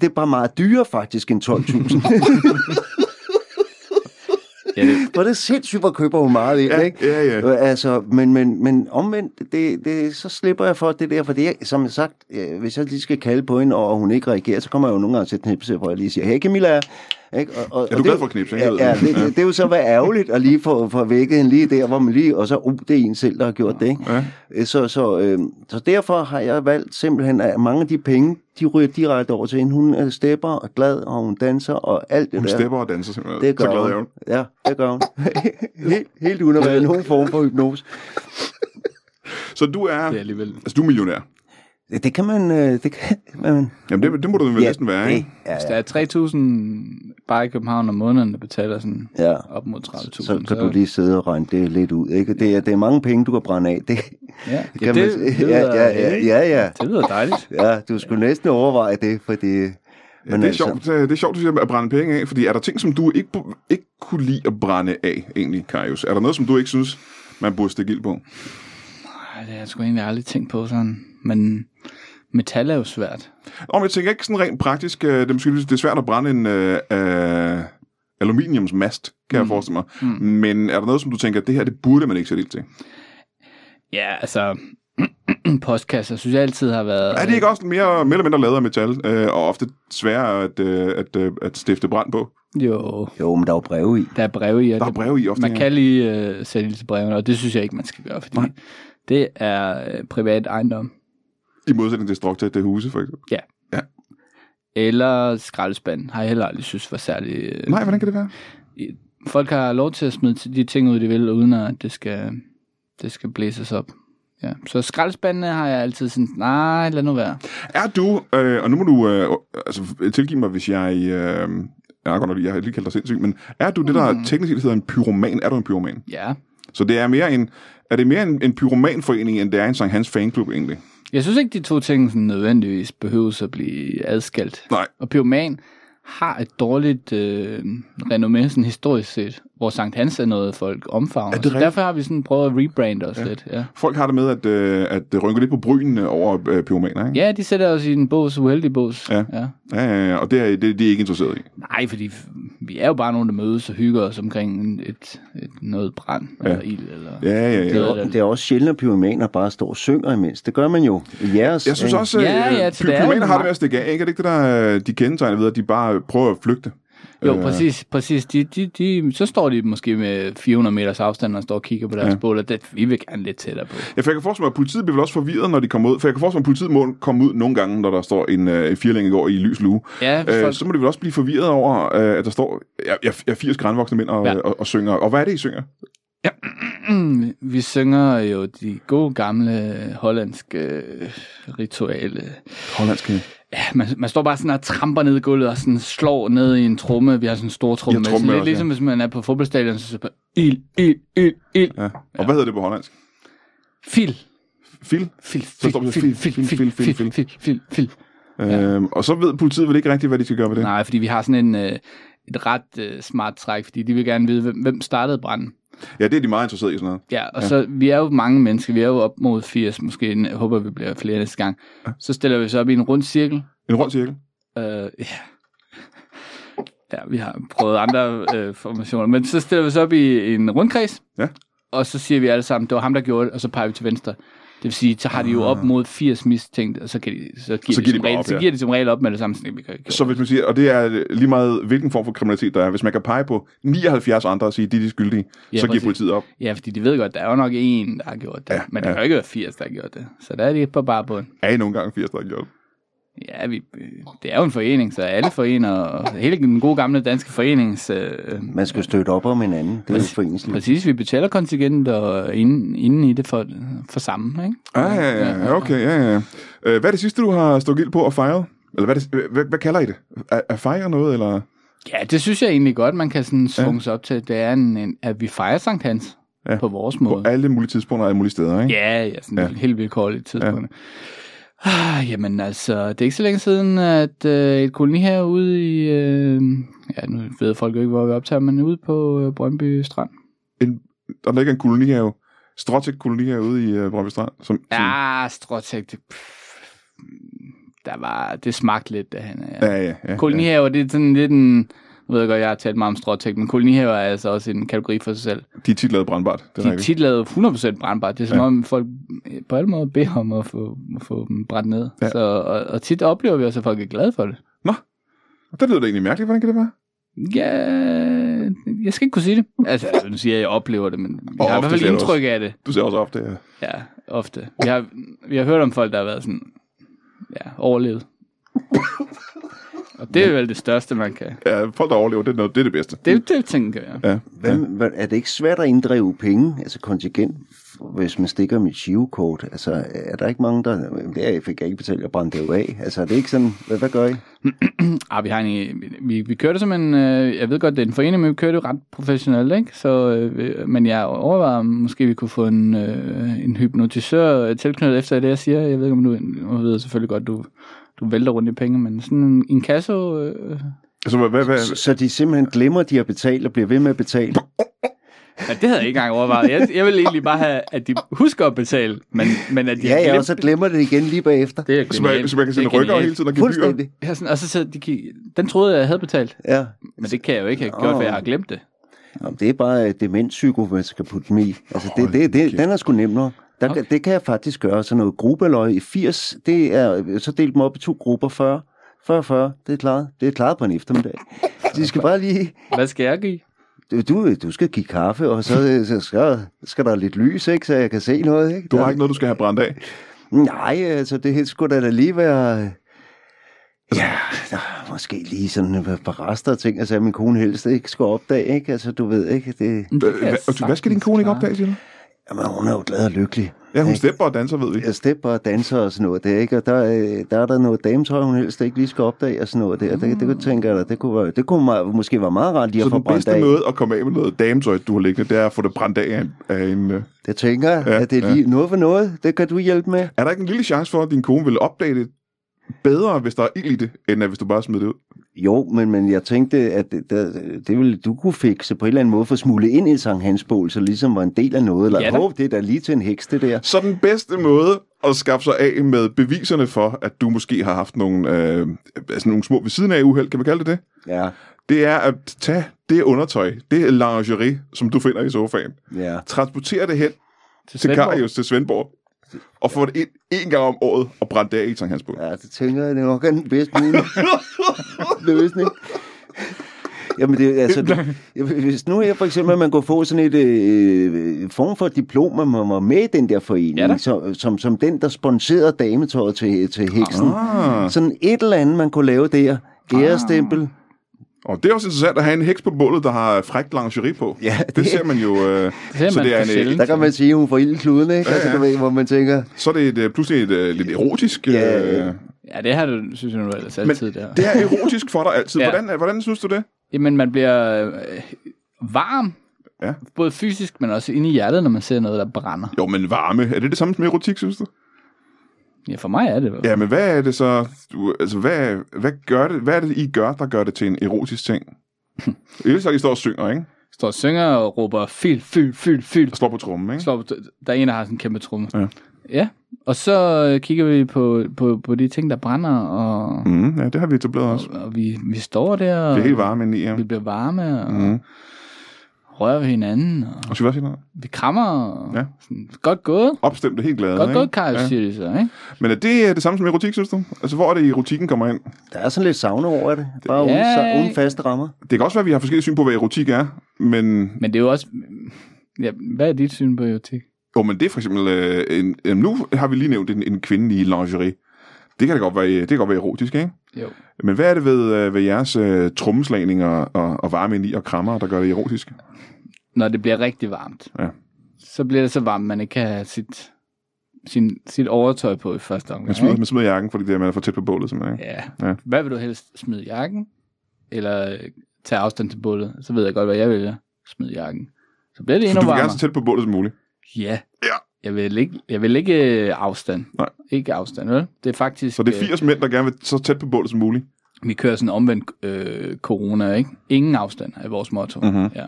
Det er bare meget dyrere faktisk end 12.000.
Ja, det,
For det er sindssygt, hvor køber hun meget ind,
Ja,
ikke?
ja, ja.
Altså, men, men, men omvendt, det, det, så slipper jeg for det der, for det er, som jeg sagt, hvis jeg lige skal kalde på hende, og hun ikke reagerer, så kommer jeg jo nogle gange til at knipse, hvor jeg lige siger, hey Camilla, ikke? Og, og,
Ja, du er glad
det-
for ikke?
Ja, ja
det.
det, det, det, er jo så været ærgerligt at lige få, få vækket hende lige der, hvor man lige, og så, uh, det er en selv, der har gjort det, ikke?
Ja.
Øh, Så, så, øh, så derfor har jeg valgt simpelthen, at mange af de penge, de ryger direkte over til hende. Hun er stepper og glad, og hun danser og alt det
Hun
der.
stepper og danser simpelthen.
Det gør
så glad er
hun.
hun.
Ja, det gør hun. helt, helt uden at være nogen form for hypnose.
Så du er,
det er alligevel...
altså, du er millionær.
Det, kan man... øh, Det kan man
Jamen, det, det må du vel næsten være, ikke?
Ja,
Hvis
ja,
der er 3.000 bare i København om måneden, der betaler sådan
ja.
op mod 30.000.
Så kan du lige sidde og regne det lidt ud. Ikke? Det, er, det er mange penge, du kan brænde af. Det,
Ja,
det
ja,
kan
det,
man,
det,
ja,
lyder-
ja, ja, ja, ja.
Det lyder dejligt.
Ja, du skulle næsten overveje det, fordi...
Ja, det, er sjovt, det er sjovt, du siger at brænde penge af, fordi er der ting, som du ikke, ikke kunne lide at brænde af, egentlig, Karius? Er der noget, som du ikke synes, man burde stikke ild på?
Ej, det har jeg sgu egentlig aldrig tænkt på sådan. Men metal er jo svært.
Om jeg tænker ikke sådan rent praktisk, øh, det er, måske, det er svært at brænde en øh, øh, aluminiumsmast, kan mm. jeg forestille mig. Mm. Men er der noget, som du tænker, det her, det burde man ikke sætte ild til?
Ja, altså... postkasser synes jeg altid har været...
Er det ikke også mere, mere eller mindre lavet af metal, øh, og ofte sværere at, øh, at, øh, at stifte brand på?
Jo,
Jo, men der er jo breve i.
der er breve i. og
Der er
det-
breve i ofte,
Man
ja.
kan lige øh, sætte ild til brevene, og det synes jeg ikke, man skal gøre, fordi
Nej.
det er øh, privat ejendom.
I modsætning til strok til det huse, for eksempel.
Eller skraldespand, har jeg heller aldrig synes var særlig... Øh,
Nej, hvordan kan det være?
Folk har lov til at smide de ting ud, de vil, uden at det skal, det skal blæses op. Ja. Så skraldespandene har jeg altid sådan, nej, lad nu være.
Er du, øh, og nu må du øh, altså, tilgive mig, hvis jeg... Øh, jeg har godt nok jeg har lige kaldt dig sindssyg, men er du det, der
Mm.
teknisk set hedder en pyroman? Er du en pyroman?
Ja.
Så det er mere en, er det mere en, en pyromanforening, end det er en Sankt Hans fanklub egentlig?
Jeg synes ikke, de to ting sådan nødvendigvis behøves at blive adskilt.
Nej.
Og pyroman har et dårligt øh, renommé, sådan historisk set, hvor Sankt Hans er noget, folk omfavner.
Er det
derfor har vi sådan prøvet at rebrande os ja. lidt. Ja.
Folk har det med at, øh, at rynke lidt på brynene over øh, pyromaner, ikke?
ja, de sætter os i en bås, uheldig bås.
Ja.
ja.
Ja, ja, ja, og det er, det, det er ikke interesseret i.
Nej, fordi vi er jo bare nogen, der mødes og hygger os omkring et, et noget brand ja. eller ild. Eller...
Ja, ja,
Det
ja.
er-
Og det er også sjældent, at pyromaner bare står og synger imens. Det gør man jo i jeres.
Jeg synes også, at
Ja, ja,
øh,
det er
pyromaner
jo
har det med at stikke af, ikke? Er det ikke det, der øh, de kendetegner ved, at de bare prøver at flygte?
Jo,
Øh,
præcis. præcis. De, de, de, så står de måske med 400 meters afstand og står og kigger på deres
Ja.
ja. bål, og det, vi vil gerne lidt tættere på.
Ja, for jeg kan forestille mig, at politiet bliver vel også forvirret, når de kommer ud. For jeg kan forestille mig, at politiet må komme ud nogle gange, når der står en, øh, i går i lys lue.
Ja,
Øh,
folk,
så må de vel også blive forvirret over, øh, at der står ja, ja, ja, 80 grænvoksne mænd og, ja.
Ja.
og, og, synger. Og hvad er det, I synger?
vi synger jo de gode gamle hollandske øh, rituale.
Hollandske.
Ja, man, man står bare sådan og tramper ned i gulvet og sådan slår ned i en tromme. Vi har sådan en stor tromme
Ja,
med.
tromme
Sådan lidt
også, ja.
ligesom hvis man er på fodboldstadion, så bare ild, ild, ild, ild.
Ja. Og hvad hedder det på hollandsk?
Fil.
Fil?
Fil, fil, fil,
fil,
fil,
fil,
fil,
fil,
fil, fil, fil, fil.
Ja. Øhm, og så ved politiet vel ikke rigtigt, hvad de skal gøre ved det?
Nej, fordi vi har sådan en, øh, et ret øh, smart træk, fordi de vil gerne vide, hvem, hvem startede branden.
Ja, det er de meget interesseret i sådan noget.
Ja, og ja. så vi er jo mange mennesker, vi er jo op mod 80, måske jeg håber vi bliver flere næste gang. Så stiller vi så op i en rund cirkel.
En rund cirkel.
Øh, ja. ja, vi har prøvet andre øh, formationer, men så stiller vi så op i en rundkreds.
Ja.
Og så siger vi alle sammen, det var ham, der gjorde det, og så peger vi til venstre. Det vil sige, så har de jo op mod 80 mistænkt, og så, kan de, så, giver,
Så
de,
giver de
regel,
op,
så
ja.
giver de som regel op med det samme, så vi kan
Så hvis man siger, og det er lige meget, hvilken form for kriminalitet der er, hvis man kan pege på 79 andre og sige, de er de skyldige,
Ja,
så giver politiet op.
Ja, fordi de ved godt, der er jo nok en, der har gjort det.
Ja,
men der
ja.
kan jo ikke være 80, der har gjort det. Så der er de på bare bund.
Er I nogle gange 80, der har gjort det?
Ja, vi, det er jo en forening, så alle forener, og hele den gode gamle danske forenings... Øh,
Man skal støtte op om hinanden. Det er jo
Præcis.
foreningsliv.
præcis, vi betaler kontingent og inde, inde i det for, for sammen, ikke?
Ah, ja, ja, ja, okay, ja, ja. Øh, hvad er det sidste, du har stået gild på og fejret? Eller hvad, er det, hvad, hvad kalder I det? At, at fejre noget, eller?
Ja, det synes jeg egentlig godt, man kan sådan svunge sig op til. Det er, en, en, at vi fejrer Sankt Hans
Ja.
ja. på vores
På
måde.
alle mulige tidspunkter og alle mulige steder, ikke?
Ja, ja, sådan
Ja.
ja. helt vilkårligt tidspunkt. Ja. Ah, jamen altså, det er ikke så længe siden, at øh, et koloni herude i... Øh, ja, nu ved folk jo ikke, hvor vi optager, men ude på øh, Brøndby Strand.
En, der ligger en kolonihave, stråtæk kolonihave ude i uh, Brøndby Strand. Som, som,
Ja, stråtægt. det- pff, Der var, det smagte lidt derhen. Ja.
ja, ja, ja,
Kolonihaver, det er sådan lidt en... Jeg ved godt, jeg har talt meget om stråtægt, men kolonihaver er altså også en kategori for sig selv.
De er tit lavet brandbart. Det er
De er tit lavet 100% brandbart. Det er som
Ja.
om folk på alle måder beder om at få, at få dem brændt ned.
Ja.
Så, og, og tit oplever vi også, at folk er glade for det.
Det lyder da egentlig mærkeligt. Hvordan kan det være?
Ja, jeg skal ikke kunne sige det. Altså, nu siger jeg, at jeg oplever det, men jeg
Og
har i hvert fald indtryk af det.
Du ser også ofte, ja.
Ja, ofte. Vi har, vi har hørt om folk, der har været sådan, ja, overlevet. Og det er vel det største, man kan.
ja folk, der overlever, det er, noget, det er det bedste.
Det, det tænker jeg.
Ja.
Hvad, hvad, er det ikke svært at inddrive penge, altså kontingent, hvis man stikker mit shivkort? Altså, er der ikke mange, der... Det fik jeg ikke betalt, jeg brændte det jo af. Altså, er det ikke sådan... Hvad, hvad gør I?
Ah, vi, har en, vi, vi kører det som en, øh, jeg ved godt, det er en forening, men vi kører det ret professionelt, ikke? Så, øh, men jeg overvejer, om måske vi kunne få en, øh, en hypnotisør tilknyttet efter det, jeg siger. Jeg ved ikke, om du, nu ved jeg selvfølgelig godt, du, du vælter rundt i penge, men sådan en, en kasso, øh,
Altså, hvad, hvad, hvad,
Så, så de simpelthen glemmer, at de har betalt og bliver ved med at betale?
ja, det havde jeg ikke engang overvejet. Jeg, jeg vil egentlig bare have, at de husker at betale, men, men at de
Ja, ja,
glemt
og så glemmer det igen lige bagefter.
det. er
så, man, så man kan sende
Det er
rykker hele tiden og gebyrer?
Fuldstændig.
Ja, sådan, og så sidder de, kig- den troede jeg, jeg havde betalt,
Ja.
men det kan jeg jo ikke have gjort, for jeg har glemt det.
Jamen, det er bare demenspsyko, man skal putte dem i. Altså, det, det, det, den er sgu nemmere. Der, okay. Det kan jeg faktisk gøre. Så noget gruppeløg i 80, det er så delt dem op i to grupper. 40, 40, 40, det er klaret. Det er klaret på en eftermiddag. De skal bare lige...
Hvad skal jeg give?
Du, du, du skal give kaffe, og så, så skal, skal der lidt lys, ikke, så jeg kan se noget. Ikke?
Du har ikke noget, du skal have brændt af.
Nej, altså det skulle da lige være... Ja, der er måske lige sådan et par rester af ting, altså min kone helst ikke skal opdage, ikke? Altså du ved ikke, det...
Hvad, hvad skal din kone ikke opdage, siger du?
Jamen, hun er jo glad og lykkelig.
Ja, hun
Ikke?
stepper og danser, ved vi.
Jeg stepper og danser og sådan noget der, ikke? Og der, øh, der er der noget dametøj, hun helst ikke lige skal opdage og sådan noget der. Det, det kunne tænke jeg da, det kunne, være, det kunne måske være meget rart lige
Så
at få
den
brændt
bedste
af.
måde at komme af med noget dametøj, du har liggende, det er at få det brændt af af en... Af en øh.
Det tænker jeg,
Ja,
at det er lige noget for noget. Det kan du hjælpe med.
Er der ikke en lille chance for, at din kone vil opdage det bedre, hvis der er ild i det, end hvis du bare smider det ud?
Jo, men, men jeg tænkte, at det, det, det ville du kunne fikse på en eller anden måde, for smule ind i Sankt Hans bål, så ligesom var en del af noget. Eller,
Ja da.
det er da lige til en heks, det der.
Så den bedste måde at skaffe sig af med beviserne for, at du måske har haft nogle, øh, altså nogle små ved siden af uheld, kan vi kalde det det?
Ja,
Det er at tage det undertøj, det lingerie, som du finder i sofaen,
ja.
transportere det hen
Til
til? Karius, til Svendborg, og få det ind en gang om året og brænde det af i Bål.
Ja, det tænker jeg, det nok er den bedste mulige løsning. Jamen, det, altså, det, hvis nu her for eksempel, at man kunne få sådan et øh, form for diplom, at man var med i den der forening,
Ja da.
som, som, som den, der sponserede dametøjet til, til heksen.
Ah.
Sådan et eller andet, man kunne lave der. Ærestempel.
Og det er også interessant at have en heks på bålet, der har frækt lingerie på.
Ja,
det,
det-
ser man jo. Øh,
ser
så
man
det er en,
sjældent.
øh,
Der kan man sige, at hun får ild i kluden, ikke?
Ja,
Altså,
ja.
du ved, hvor man tænker,
så er det et, øh, pludselig et øh, lidt erotisk.
Ja,
øh,
Ja, det har du, synes jeg nu ellers altid, der.
det er erotisk for dig altid.
Ja.
Hvordan, hvordan synes du det?
Jamen, man bliver øh, varm,
Ja.
både fysisk, men også inde i hjertet, når man ser noget, der brænder.
Jo, men varme. Er det det samme som erotik, synes du?
Ja, for mig er det.
Ja, men hvad er det så? Du, altså, hvad, hvad, gør det, hvad er det, I gør, der gør det til en erotisk ting? Det er så, I står og synger, ikke?
Står og synger og råber, fyld, fyld, fyld, fyld.
Og slår på trummen, ikke?
Slår, på- der er en, der har sådan en kæmpe tromme.
Ja.
ja. Og så øh, kigger vi på, på, på de ting, der brænder, og,
Mm, ja, det har vi etableret også.
og, og vi, vi står der, og
Det er helt varme inde i, ja.
vi bliver varme, og
Mm.
Rører ved hinanden, og
Og skal vi også sige noget?
vi krammer, og
Ja.
sådan, godt gået.
Opstemte, helt glade,
Godt
ikke?
gået, Kajus,
Ja.
siger de så, ikke?
Men er det øh, det samme som erotik, synes du? Altså, hvor er det, erotikken kommer ind?
der er sådan lidt savne over det. Bare uden,
Ja.
så, uden faste rammer.
Det kan også være, at vi har forskellige syn på, hvad erotik er, men,
Men det er jo også... Ja, hvad er dit syn på erotik?
jo, men det er for eksempel... Øh, en, øh, nu har vi lige nævnt en, en kvinde i lingerie. Det kan da godt være, det kan godt være erotisk, ikke?
Jo.
Men hvad er det ved, øh, ved jeres øh, trommeslagning og, og, varme ind i og krammer, der gør det erotisk?
Når det bliver rigtig varmt,
Ja.
så bliver det så varmt, man ikke kan have sit, sin, sit overtøj på i første omgang.
Man smider,
ikke?
man smider jakken, fordi det er, man er for tæt på bålet, simpelthen. Ikke?
Ja.
Ja.
Hvad vil du helst? Smide jakken? Eller øh, tage afstand til bålet? Så ved jeg godt, hvad jeg vælger. Smide jakken. Så bliver det
Så
endnu
du vil gerne
varmere.
så tæt på bålet som muligt.
Ja.
Ja.
Jeg vil ikke, jeg vil ikke øh, afstand.
Nej.
Ikke afstand, vel? Det er faktisk...
Så det er
øh,
80 mænd, der gerne vil så tæt på bålet som muligt.
Vi kører sådan omvendt øh, corona, ikke? Ingen afstand er vores motto.
Mhm.
Ja.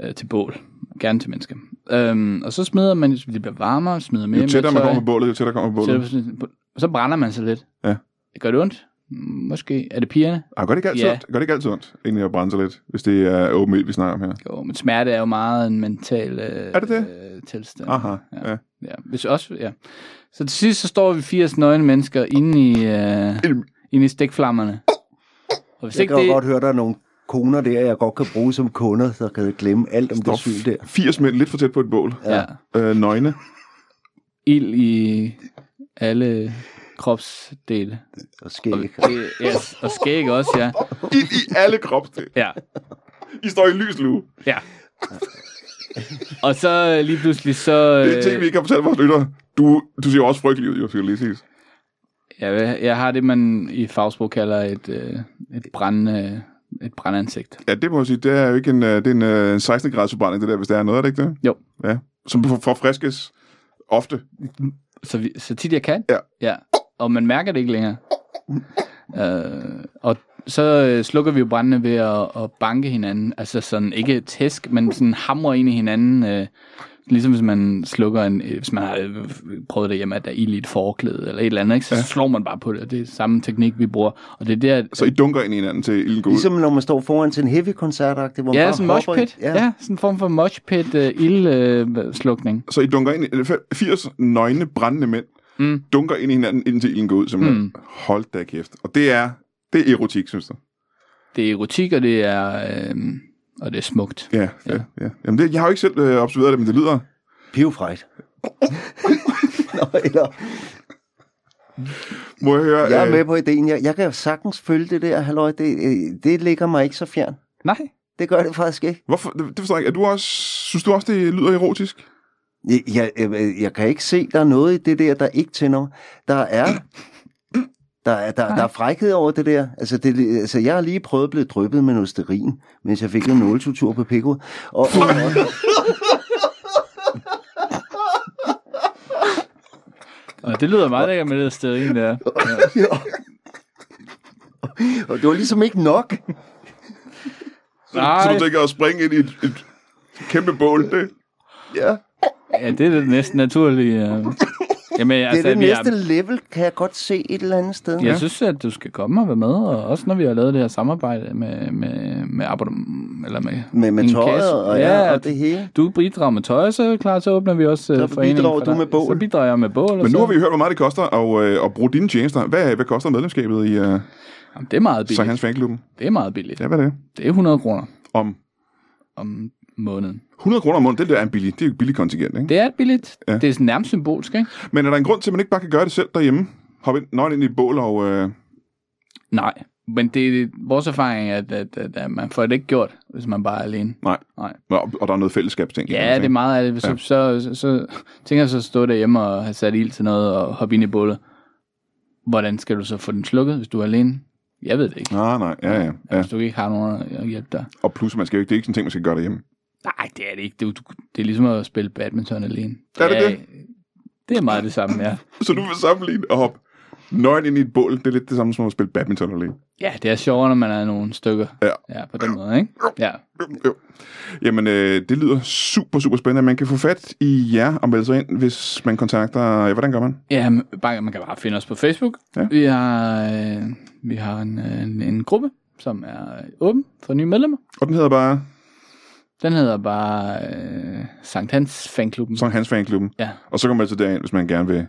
Øh, til bål. Gerne til mennesker. Øhm, og så smider man, det bliver varmere, smider mere
Jo tættere man kommer på bålet, jo tættere kommer på bålet.
Så, og så brænder man sig lidt.
Ja.
Gør det ondt? Måske. Er det pigerne?
Ah, gør det ikke altid
Ja.
ondt? Gør det ikke altid ondt, egentlig at brænde sig lidt, hvis det er åben ild, vi snakker om her?
Jo, men smerte er jo meget en mental øh,
Er det det?
Øh, tilstand.
Aha,
Ja.
ja.
Ja, hvis også, ja. Så til sidst så står vi 80 nøgne mennesker inde i, øh, inde i stikflammerne. Og hvis
Jeg
ikke
kan
det...
godt høre, der er nogle koner der, jeg godt kan bruge som kunder, der kan glemme alt om det syn der.
80 mænd lidt for tæt på et bål.
Ja.
Øh, nøgne.
Ild i alle kropsdele.
Og skæg.
Og, yes, og skæg også, ja.
Ild i alle kropsdele.
Ja,
I står i lys lue.
ja. Og så øh, lige pludselig så...
Det er ting, vi
Øh,
ikke har fortalt vores lyttere. Du, du ser jo også frygtelig ud, jo, skal jeg lige sige.
jeg, jeg har det, man i fagsprog kalder et, øh, et, brændende, et brændansigt.
Ja, det må jeg sige. Det er jo ikke en, det er en, en 16 graders forbrænding, det der, hvis det er noget, er det ikke det?
Jo.
Ja. Som for- forfriskes ofte.
Så, vi, så tit jeg kan.
Ja.
ja. Og man mærker det ikke længere. øh, og så øh, slukker vi jo brændene ved at, at banke hinanden. Altså sådan, ikke tæsk, men sådan hamre ind i hinanden. Øh, ligesom hvis man slukker en, øh, hvis man har øh, prøvet det hjemme, at der er ild i et forklæde eller et eller andet, ikke? så ja. slår man bare på det. og Det er samme teknik, vi bruger. Og det er der,
Så I dunker ind i hinanden til ilden går ud.
Ligesom når man står foran til en heavy koncert hvor man
ja,
bare
sådan en mosh
hopper i-
pit. Ja. ja, sådan en form for mosh pit øh, ildslukning.
Så I dunker ind i 80 nøgne, brændende mænd,
Mm.
dunker ind i hinanden, indtil ilden går ud, simpelthen.
Mm.
Hold da kæft. Og det er, det er erotik, synes du?
Det er erotik, og det er, øh, og det er smukt.
Ja, ja, ja. Jamen det, jeg har jo ikke selv øh, observeret det, men det lyder...
Pivfrejt. Nå, eller,
Må jeg høre...
jeg er
øh,
med på ideen. Jeg, jeg kan jo sagtens følge det der, halløj. Det, øh, det ligger mig ikke så fjern.
Nej.
Det gør det faktisk ikke.
Hvorfor? Det, det forstår jeg ikke. Er du også, synes du også, det lyder erotisk?
Jeg, jeg, jeg, kan ikke se, der er noget i det der, der ikke tænder mig. Der er... Der er, der, der er frækhed over det der. Altså, det, altså, jeg har lige prøvet at blive dryppet med noget sterin, mens jeg fik en nåletutur på pikko. Og, og, og,
Og det lyder meget lækkert med det sterin der. Ja.
og det var ligesom ikke nok.
Så,
Nej.
så du tænker at springe ind i et, et kæmpe bål? Det,
Ja.
Ja, det er det næsten naturlige. Uh... Jamen,
Det
altså,
er det
vi
næste
har,
level, kan jeg godt se et eller andet sted.
jeg synes, at du skal komme og være med, og også når vi har lavet det her samarbejde med, med, med abonnement, eller med,
Med, med tøjet
kasse.
og,
ja,
ja, og det hele.
Du bidrager med tøj, så er det klart, så åbner vi også
Så
uh, foreningen.
bidrager
for
du med bål.
Så bidrager jeg med bål.
men nu
så,
har vi hørt, hvor meget det koster at, øh, at bruge dine tjenester. Hvad, hvad koster medlemskabet i uh,
Jamen, det er meget billigt.
Hans Fanklubben?
Det er meget billigt.
Ja, hvad er det?
Det er 100 kroner
Om
om måneden.
100 kroner om måneden, det der er en billig, det er billigt kontingent, ikke?
Det er billigt.
Ja.
Det er sådan nærmest symbolsk, ikke?
Men er der en grund til, at man ikke bare kan gøre det selv derhjemme? Hoppe ind, nøgen ind i et bål og... Øh,
Nej, men det er vores erfaring, at, at, at, at man får det ikke gjort, hvis man bare er alene.
nej.
Nej.
Og, og der er noget fællesskabsting.
Ja, det er meget af det. Så,
Ja.
ja. så, så, så tænker jeg så at stå derhjemme og have sat ild til noget og hoppe ind i bålet. Hvordan skal du så få den slukket, hvis du er alene? Jeg ved det ikke.
Nej, nej, ja, ja, ja.
Hvis du ikke har nogen at hjælpe dig.
Og plus, man skal jo ikke, det er ikke sådan en ting, man skal gøre derhjemme.
Nej, det er det ikke. Det er, jo- det er ligesom at spille badminton alene.
Er det det?
Det er meget det samme, ja.
Så du vil sammenligne at hoppe nøgen ind i et bål, det er lidt det samme som at spille badminton alene.
Ja, det er sjovere, når man er nogle stykker.
Ja.
Ja, på den måde, ikke? Ja.
Jo. Jamen, øh, det lyder super, super spændende. Man kan få fat i jer og melde sig ind, hvis man kontakter... Ja, hvordan gør man?
Ja, bare, man kan bare finde os på Facebook.
Ja.
Vi har, øh, vi har en, øh, en, en gruppe, som er åben for nye medlemmer.
Og den hedder bare
Den hedder bare øh, Sankt Hans Fanklubben.
Sankt Hans Fanklubben.
Ja.
Og så kan man altså derind, hvis man gerne vil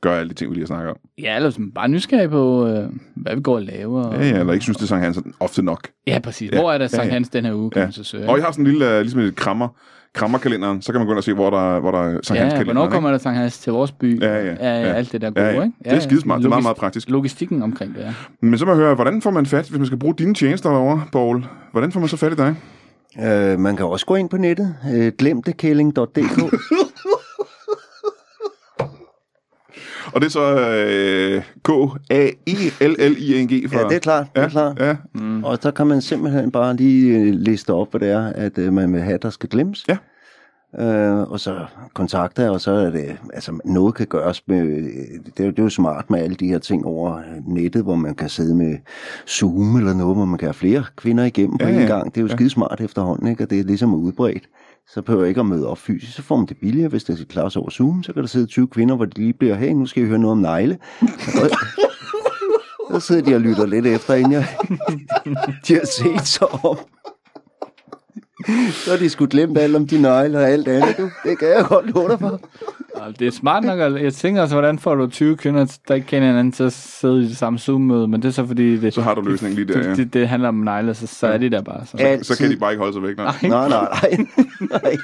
gøre alle de ting, vi lige har snakket om.
Ja, eller som bare nysgerrig på, øh, hvad vi går og laver. Og,
Ja, ja, eller ikke synes, det er Sankt Hans er ofte nok.
ja præcis.
Ja,
Hvor er der
ja,
Sankt
ja.
Hans den her uge, kan
Ja.
man så søge.
Og jeg har sådan en lille, øh, ligesom et krammer, krammerkalenderen, så kan man gå ind og se, hvor der, hvor der er Sankt Hans
Ja,
kalenderen.
hvornår kommer der Sankt Hans til vores by?
Ja, ja,
ja,
ja.
Alt det der gode,
Ja, ja.
ikke?
Det er skidesmart. Det er meget, meget praktisk.
Logistikken omkring det, ja.
Men så må jeg høre, hvordan får man fat, hvis man skal bruge dine tjenester derovre, Paul? Hvordan får man så fat i dig?
Øh, man kan også gå ind på nettet. Øh, glemtekælling.dk
Og det er så øh, K-A-I-L-L-I-N-G for...
Ja, det er klart. Det er klart.
Ja,
Mm.
Og så kan man simpelthen bare lige øh, liste op, hvad det er, at øh, man vil have, der skal glemmes.
Ja.
Øh, og så kontakter og så er det, altså noget kan gøres med, det er, jo- det er jo smart med alle de her ting over nettet, hvor man kan sidde med Zoom eller noget, hvor man kan have flere kvinder igennem på
Ja,
en
ja.
gang. Det er jo
Ja.
skide smart efterhånden, ikke? og det er ligesom udbredt. Så behøver jeg ikke at møde op fysisk, så får man det billigere, hvis det klares over Zoom. Så kan der sidde 20 kvinder, hvor de lige bliver, hey, nu skal I høre noget om negle. Så sidder de og lytter lidt efter, inden jeg, de har set sig om. Så har de sgu glemt alt om de negle og alt andet, du. Det kan jeg godt love dig for.
Ja, Det er smart nok, at jeg tænker også, hvordan får du 20 kvinder, der ikke kender hinanden, til at sidde i det samme Zoom-møde, men det er så fordi, det,
Så har du løsningen lige der, ja.
det, det, det handler om negle, så, så er de der bare. Så.
Alt-
Så kan de bare ikke holde sig væk. Nej.
Nej, nej, nej. nej.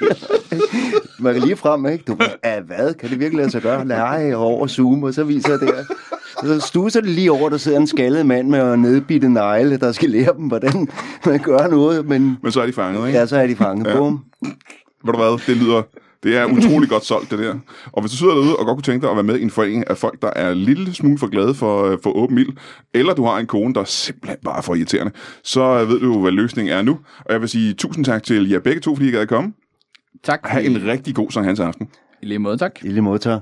Man kan lige frem, ikke? Du, ja, hvad? Kan det virkelig lade sig gøre? Nej, over Zoom, og så viser jeg det her. Så stuser det lige over, der sidder en skaldet mand med en nedbitte negle, der skal lære dem, hvordan man gør noget, men
Men så er de fanget, ikke?
ja, så er de fanget.
Ja.
Bum.
Ved du hvad, det lyder... Det er utrolig godt solgt, det der. Og hvis du sidder derude og godt kunne tænke dig at være med i en forening af folk, der er en lille smule for glade for, øh, for åben ild, eller du har en kone, der er simpelthen bare er for irriterende, så øh, ved du, hvad løsningen er nu. Og jeg vil sige tusind tak til jer begge to, fordi I gad at komme.
Tak.
Ha' en rigtig god Sankt Hans aften.
I lige måde, tak.
I lige måde, tak.